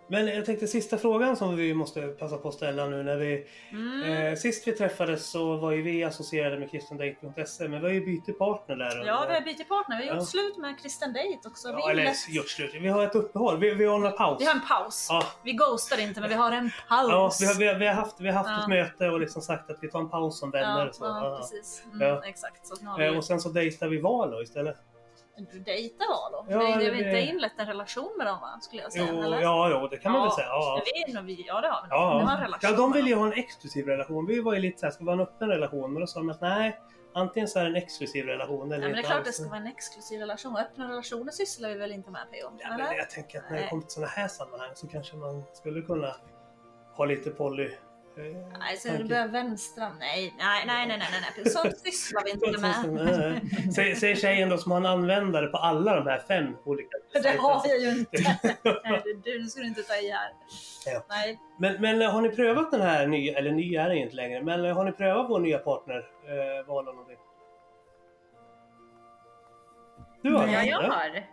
Men jag tänkte sista frågan som vi måste passa på att ställa nu när vi Mm. eh, Sist vi träffades så var ju vi associerade med kristendate.se men vi har ju bytt partner där. Ja, vi har bytt partner. Vi har gjort Ja. slut med Kristen Date också. Ja, vi, eller inlett- gjort slut. Vi har ett uppehåll. Vi, vi har en paus. vi har en paus. Ja, Vi ghostar inte, men vi har en paus. ja vi, har, vi, har, vi har haft, vi har haft Ja. ett möte och liksom sagt att vi tar en paus som vänner. Ja, så. ja, precis. Mm. Exakt. Så nu har vi... Eh, Och sen så dejtar vi Valo istället. Du dejtar Valo? Ja, har det- vi inte inlett en relation med dem va? Skulle jag säga. Jo, eller? ja, jo, det kan man väl säga. Ja, Vi, vi, ja det har vi. ja. Vi har en Ja. relation ja, de vill ju ha en exklusiv relation. Vi var ju lite såhär, ska vi ha en öppen relation? Men då sa de att nej, antingen så är det en exklusiv relation eller Ja, men det är klart det alls. ska vara en exklusiv relation. Öppna relationer sysslar vi väl inte med PO? Ja, men jag tänker att när det kommer till sådana här sammanhang så kanske man skulle kunna ha lite poly... eh, Nej, så du börjar vänstra. Nej, nej, nej, nej, nej, nej, nej. Sånt sysslar vi inte med. Säger, säger tjejen då som har en användare på alla de här fem olika Det har vi ju inte. Du, nu ska du inte ta i här. Ja. Nej. Men, men har ni prövat den här nya, eller ny är den inte längre, men har ni prövat vår nya partner? Eh, val eller någonting? Du har det? Ja, jag ja. har.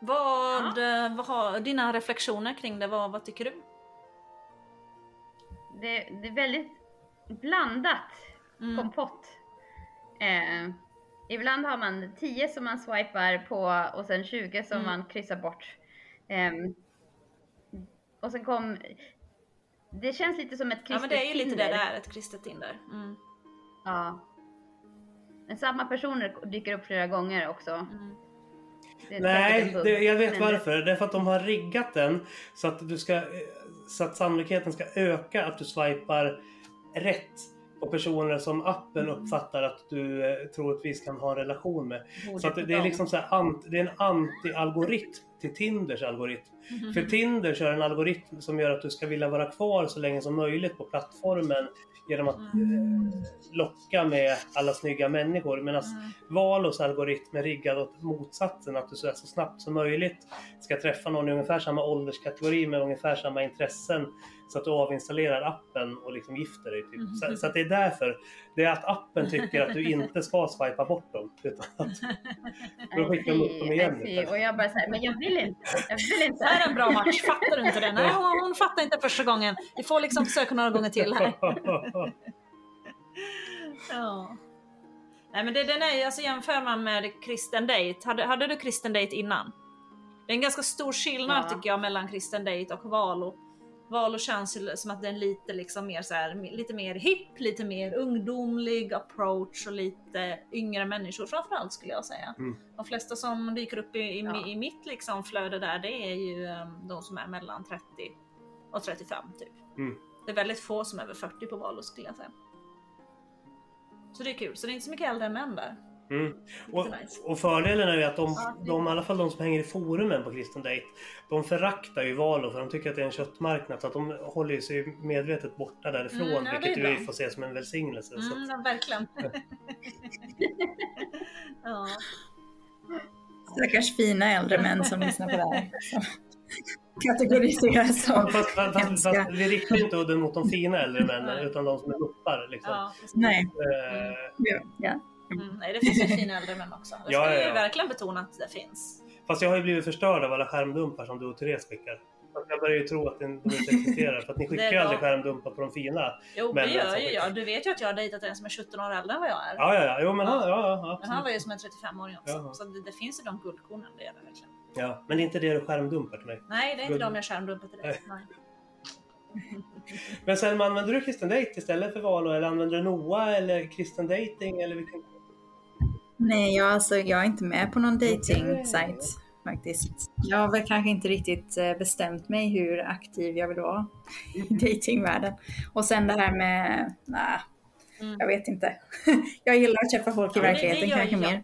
Vad, eh, vad har dina reflektioner kring det? Vad, vad tycker du? Det, det är väldigt blandat Mm. kompott. Eh, ibland har man 10 som man swipar på och sen 20 som Mm. man kryssar bort. Ehm, och sen kom... Det känns lite som ett kristet Ja men det är ju lite det Tinder. det är, ett kristet Tinder. Mm. Ja. Men samma personer dyker upp flera gånger också. Mm. Nej, det, jag vet varför. Det är för att de har riggat den så att, du ska, så att sannolikheten ska öka att du swipar rätt på personer som appen uppfattar att du eh, troligtvis kan ha en relation med. Så att det, är liksom så här, ant, det är en anti-algoritm till Tinders algoritm. För Tinder kör en algoritm som gör att du ska vilja vara kvar så länge som möjligt på plattformen genom att Mm. eh, locka med alla snygga människor. Medan Mm. Valos algoritm är riggad åt motsatsen, att du så, så snabbt som möjligt ska träffa någon i ungefär samma ålderskategori med ungefär samma intressen så att du avinstallerar appen och liksom gifter dig. Typ. Så, så att det är därför. Det är att appen tycker att du inte ska swipa bort dem. Utan att då skickar de upp dem igen. Och jag bara såhär, men jag vill inte. Jag vill Det här är inte. en bra match, fattar du inte det? Nej, hon, hon fattar inte första gången. Vi får liksom försöka några gånger till här. Ja. Nej men det, den är alltså jämför man med kristen date, hade, hade du kristen date innan? Det är en ganska stor skillnad Ja. tycker jag mellan kristen date och Valo. Valo känns ju som att den är lite liksom mer så här, lite mer hipp, lite mer ungdomlig approach och lite yngre människor framförallt skulle jag säga. Mm. De flesta som dyker upp i, i, Ja. i mitt liksom flöde där, det är ju um, de som är mellan 30 och 35 typ. Mm. Det är väldigt få som är över 40 på Valo skulle jag säga. Så det är kul, så det är inte så mycket äldre män där. Mm. Och, och fördelen är ju att de, de, i alla fall de som hänger i forumen på Kristen Date, de föraktar ju Valo för de tycker att det är en köttmarknad så att de håller sig medvetet borta därifrån Mm, ja, vilket vi får se som en välsignelse. Så Mm, att, ja, verkligen. ja. Stackars fina äldre män som lyssnar på det här. Kategoriseras som fast, fast, fast, fast vi riktar inte udden mot de fina äldre männen utan de som är guppar. Liksom. Ja. Nej, ja, ja. Mm, nej, det finns ju fina äldre män också. Det ska Ja, ja, vi ja. ju verkligen betona att det finns. Fast jag har ju blivit förstörd av alla skärmdumpar som du och Therese skickar. Jag börjar ju tro att de inte existerar för att ni skickar ju aldrig skärmdumpar på de fina. Jo, det gör ju jag. Du vet ju att jag har dejtat en som är 17 år äldre än vad jag är. Ja, ja, ja. Jo, men Ja. ja, ja, ja Men han var ju som en 35-åring också. Jaha. Så det, det finns ju de guldkornen, det gör det verkligen. Ja, men det är inte det du skärmdumpar till mig. Nej, det är inte Guld. de jag skärmdumpar till dig. Nej. Men sen använder du kristen date istället för Valo eller använder du Noah eller kristen dating eller vilken? Nej, jag, alltså, jag är inte med på någon dating-sajt faktiskt. Jag har väl kanske inte riktigt eh, bestämt mig hur aktiv jag vill vara i datingvärlden. Och sen det här med, nej, Mm. jag vet inte. jag gillar att träffa folk i Ja, det- det verkligheten gör kanske jag. mer.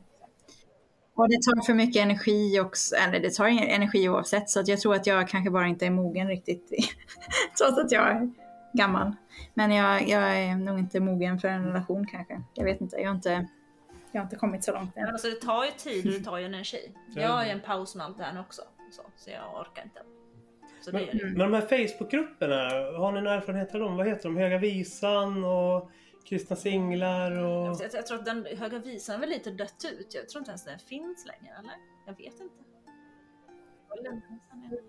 Och det tar för mycket energi också, eller det tar energi oavsett, så att jag tror att jag kanske bara inte är mogen riktigt, trots att jag är gammal. Men jag, jag är nog inte mogen för en relation kanske. Jag vet inte, jag har inte, jag har inte kommit så långt Men än. alltså, det tar ju tid och det tar ju energi. Ja. Jag är i en paus med allt det här också. Så, så jag orkar inte. Så det Men, är det. men de här Facebookgrupperna, har ni någon erfarenhet av dem? Vad heter de? Höga Visan och Kristna Singlar och... Jag, jag tror att den höga visan är väl lite dött ut. Jag tror inte ens den finns längre, eller? Jag vet inte.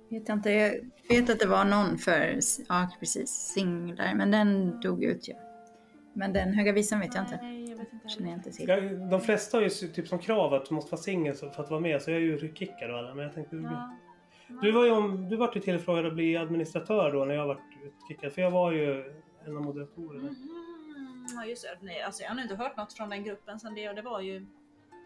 Vet jag, inte, jag vet att det var någon för, ja precis, singlar, men den dog ut ju. Men den höga visan vet jag inte. Nej, jag vet inte Känner jag inte till. Ja, de flesta har ju typ som krav att du måste vara singel för att vara med, så jag är ju kickad och alla. Men jag tänkte... Ja. Du var ju om, du vart ju tillfrågad att bli administratör då när jag vart kickad. För jag var ju en av moderatorerna. Mhm. Ja just det, nej, alltså jag har inte hört något från den gruppen sen det och det var ju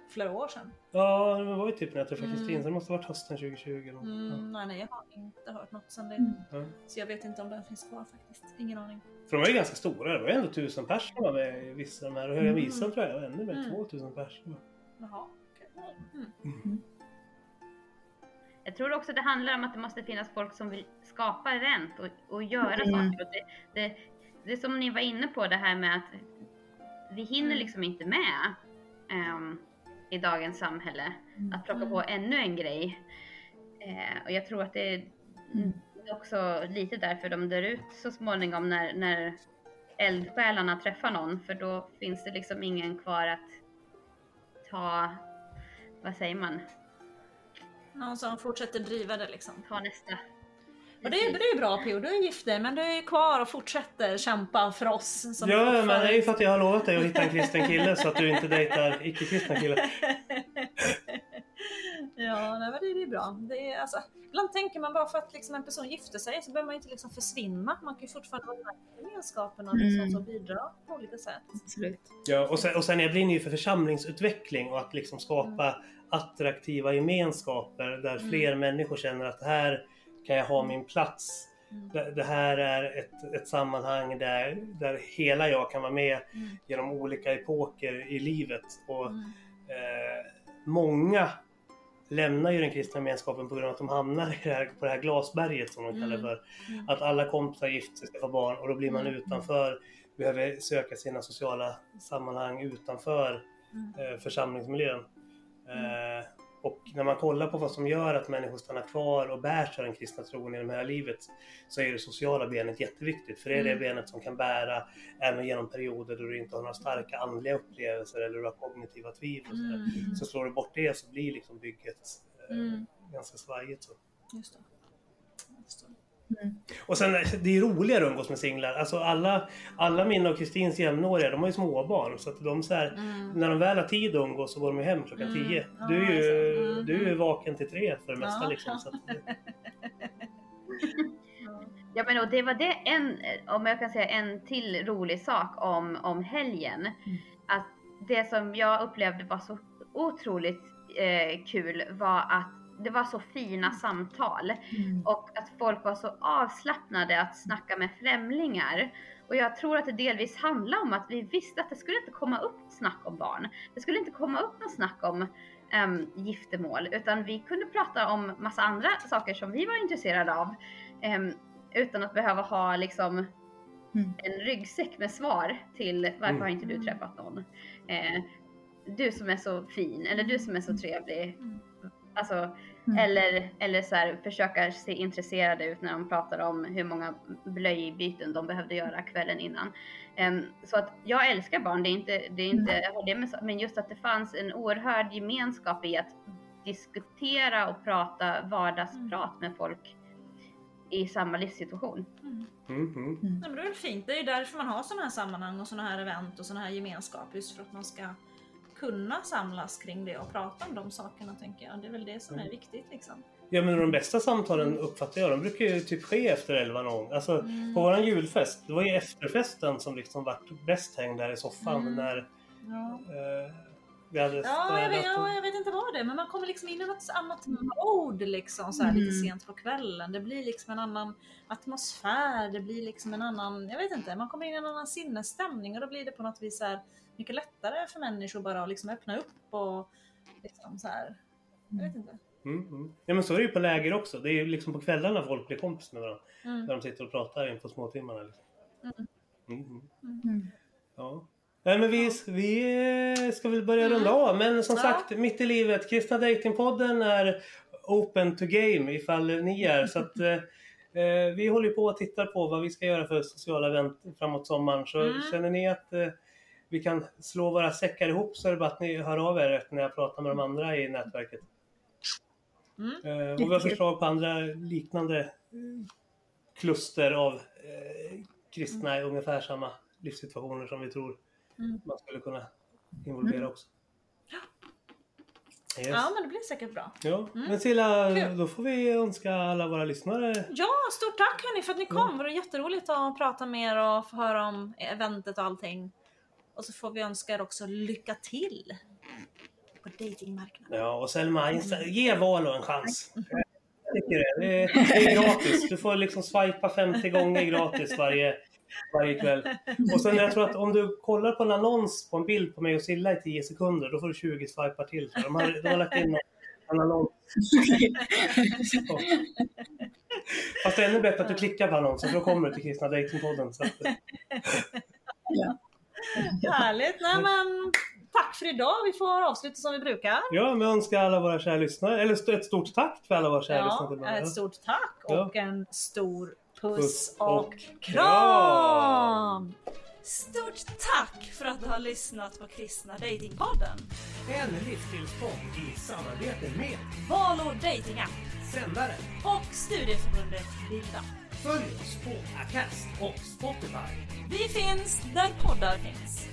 flera år sedan. Ja, det var ju typ när jag träffade Mm. Kristin, så det måste ha varit hösten 2020. Då. Mm, nej, nej, jag har inte hört något sen det. Mm. Ja. Så jag vet inte om den finns kvar faktiskt. Ingen aning. För de var ju ganska stora, det var ju ändå tusen personer som var med i vissa av de här. Och Höga Mm. Visan tror jag var ännu mer, Mm. 2000 personer. Jaha. okej. Mm. Jag tror också det handlar om att det måste finnas folk som vill skapa event och, och göra Mm. saker. Och det, det, det är som ni var inne på det här med att vi hinner Mm. liksom inte med ehm, i dagens samhälle att plocka Mm. på ännu en grej. Eh, och jag tror att det är det är också lite därför de dör ut så småningom när, när eldsjälarna träffar någon. För då finns det liksom ingen kvar att ta, vad säger man? Någon som fortsätter driva det liksom. Ta nästa. Och det, är- det är bra Pio, du är gift dig men du är kvar och fortsätter kämpa för oss. Som Ja, men det är ju för att jag har lovat dig att hitta en kristen kille så att du inte dejtar icke-kristna killar. Ja, nej, men det, det är bra. Det är, alltså, ibland tänker man bara för att liksom, en person gifter sig så behöver man inte liksom försvinna. Man kan ju fortfarande vara med i gemenskapen och liksom, Mm. så bidra på olika sätt. Absolut. Ja, och sen, och sen jag brinner ju för församlingsutveckling och att liksom skapa attraktiva gemenskaper där fler människor känner att här kan jag ha min plats. Det, det här är ett, ett sammanhang där, där hela jag kan vara med genom olika epoker i livet. Och eh, Många lämnar ju den kristna gemenskapen på grund av att de hamnar i det här, på det här glasberget som de kallar det för. Att alla kompisar gift sig, skaffa barn och då blir man utanför. Behöver söka sina sociala sammanhang utanför eh, församlingsmiljön. Eh, och när man kollar på vad som gör att människor stannar kvar och bär sig av den kristna tron genom hela livet så är det sociala benet jätteviktigt. För det är det benet som kan bära även genom perioder då du inte har några starka andliga upplevelser eller du har kognitiva tvivel. och sådär. Så slår du bort det så blir liksom bygget eh, Mm. ganska svajigt. Så. Just det. Just det. Och sen, det är roligare att umgås med singlar. Alltså alla, alla mina och Kristins jämnåriga, de har ju småbarn. Så att de så här, när de väl har tid att umgås så går de ju hem klockan Mm. tio. Du är ju. Mm. du är ju vaken till tre för det mesta Ja. liksom. Så att, Ja men och det var det en, om jag kan säga en till rolig sak om, om helgen. Att det som jag upplevde var så otroligt eh, kul var att det var så fina samtal. Och att folk var så avslappnade att snacka med främlingar. Och jag tror att det delvis handlar om att vi visste att det skulle inte komma upp snack om barn. Det skulle inte komma upp något snack om um, giftermål. Utan vi kunde prata om massa andra saker som vi var intresserade av. Ehm, utan att behöva ha liksom Mm. en ryggsäck med svar till varför Mm. har inte du träffat någon? Eh, du som är så fin eller du som är så trevlig. Alltså, Mm. eller, eller så här, försöka se intresserade ut när de pratar om hur många blöjbyten de behövde göra kvällen innan. Em, så att jag älskar barn, det är inte, det är inte har det med, så- men just att det fanns en oerhörd gemenskap i att diskutera och prata vardagsprat med folk i samma livssituation. mm, mm. Nej, men det är väl fint. Det är ju därför man har sådana här sammanhang och sådana här event och sådana här gemenskap. Just för att man ska kunna samlas kring det och prata om de sakerna tänker jag. Det är väl det som är viktigt liksom. Ja men de bästa samtalen uppfattar jag, de brukar ju typ ske efter elva någon. Alltså Mm. på våran julfest, det var ju efterfesten som liksom vart bäst hängd där i soffan Mm. när Ja. eh, vi hade Ja jag, vet, ja, jag vet inte vad det är, men man kommer liksom in i något annat mode liksom så här lite Mm. sent på kvällen. Det blir liksom en annan atmosfär, det blir liksom en annan, jag vet inte, man kommer in i en annan sinnesstämning och då blir det på något vis så här mycket lättare för människor bara att liksom öppna upp och liksom så här. Jag vet inte. Mm, mm. Ja men så är det ju på läger också. Det är ju liksom på kvällarna folk blir kompis med varandra. Mm. När de sitter och pratar in på småtimmarna. Liksom. Mm. Mm, mm. Mm. Ja. Nej, men vi, vi ska väl börja runda av. Men som Mm. Sagt, mitt i livet. Kristna Datingpodden är open to game ifall ni är. Så att, eh, eh, vi håller på och tittar på vad vi ska göra för sociala event framåt sommaren. Så Mm. känner ni att eh, vi kan slå våra säckar ihop så är det bara att ni hör av er när jag pratar med de andra i nätverket. Mm. Eh, och vi har förslag på andra liknande eh, kluster av eh, kristna i ungefär samma livssituationer som vi tror Mm. man skulle kunna involvera också. Yes. Ja men det blir säkert bra. Ja, men Silla, Kul. då får vi önska alla våra lyssnare Ja, stort tack hörni för att ni kom. Det var jätteroligt att prata med er och få höra om eventet och allting. Och så får vi önska er också lycka till på datingmarknaden. Ja, och Selma, insta- ge Valo en chans. Jag tycker det. Det är, det är gratis. Du får liksom swipa 50 gånger gratis varje, varje kväll. Och sen jag tror att om du kollar på en annons på en bild på mig och Silla i 10 sekunder, då får du 20 swipar till. Så de, har, de har lagt in en annons. Så. Fast det är ännu bättre att du klickar på annonsen för då kommer du till Kristna Datingpodden. Så att, Härligt! Nej men tack för idag. Vi får avsluta som vi brukar. ja, men jag önskar alla våra kära lyssnare, eller ett stort tack för alla våra kära lyssnare. Ja, mig. ett stort tack Ja. och en stor puss och och kram! Stort tack för att du har lyssnat på Kristna Datingpodden. En livsstilspodd i samarbete med Valo Datingapp sändare. och Studieförbundet Bilda. Följ oss på Acast och Spotify. Vi finns där poddar finns.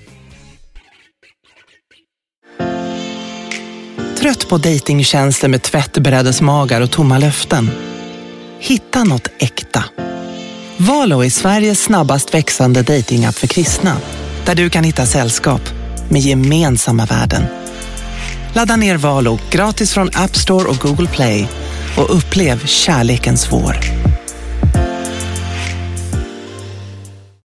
Trött på dejtingtjänster med tvättbrädesmagar och tomma löften? Hitta något äkta. Valo är Sveriges snabbast växande dejtingapp för kristna. Där du kan hitta sällskap med gemensamma värden. Ladda ner Valo gratis från App Store och Google Play och upplev kärlekens vår.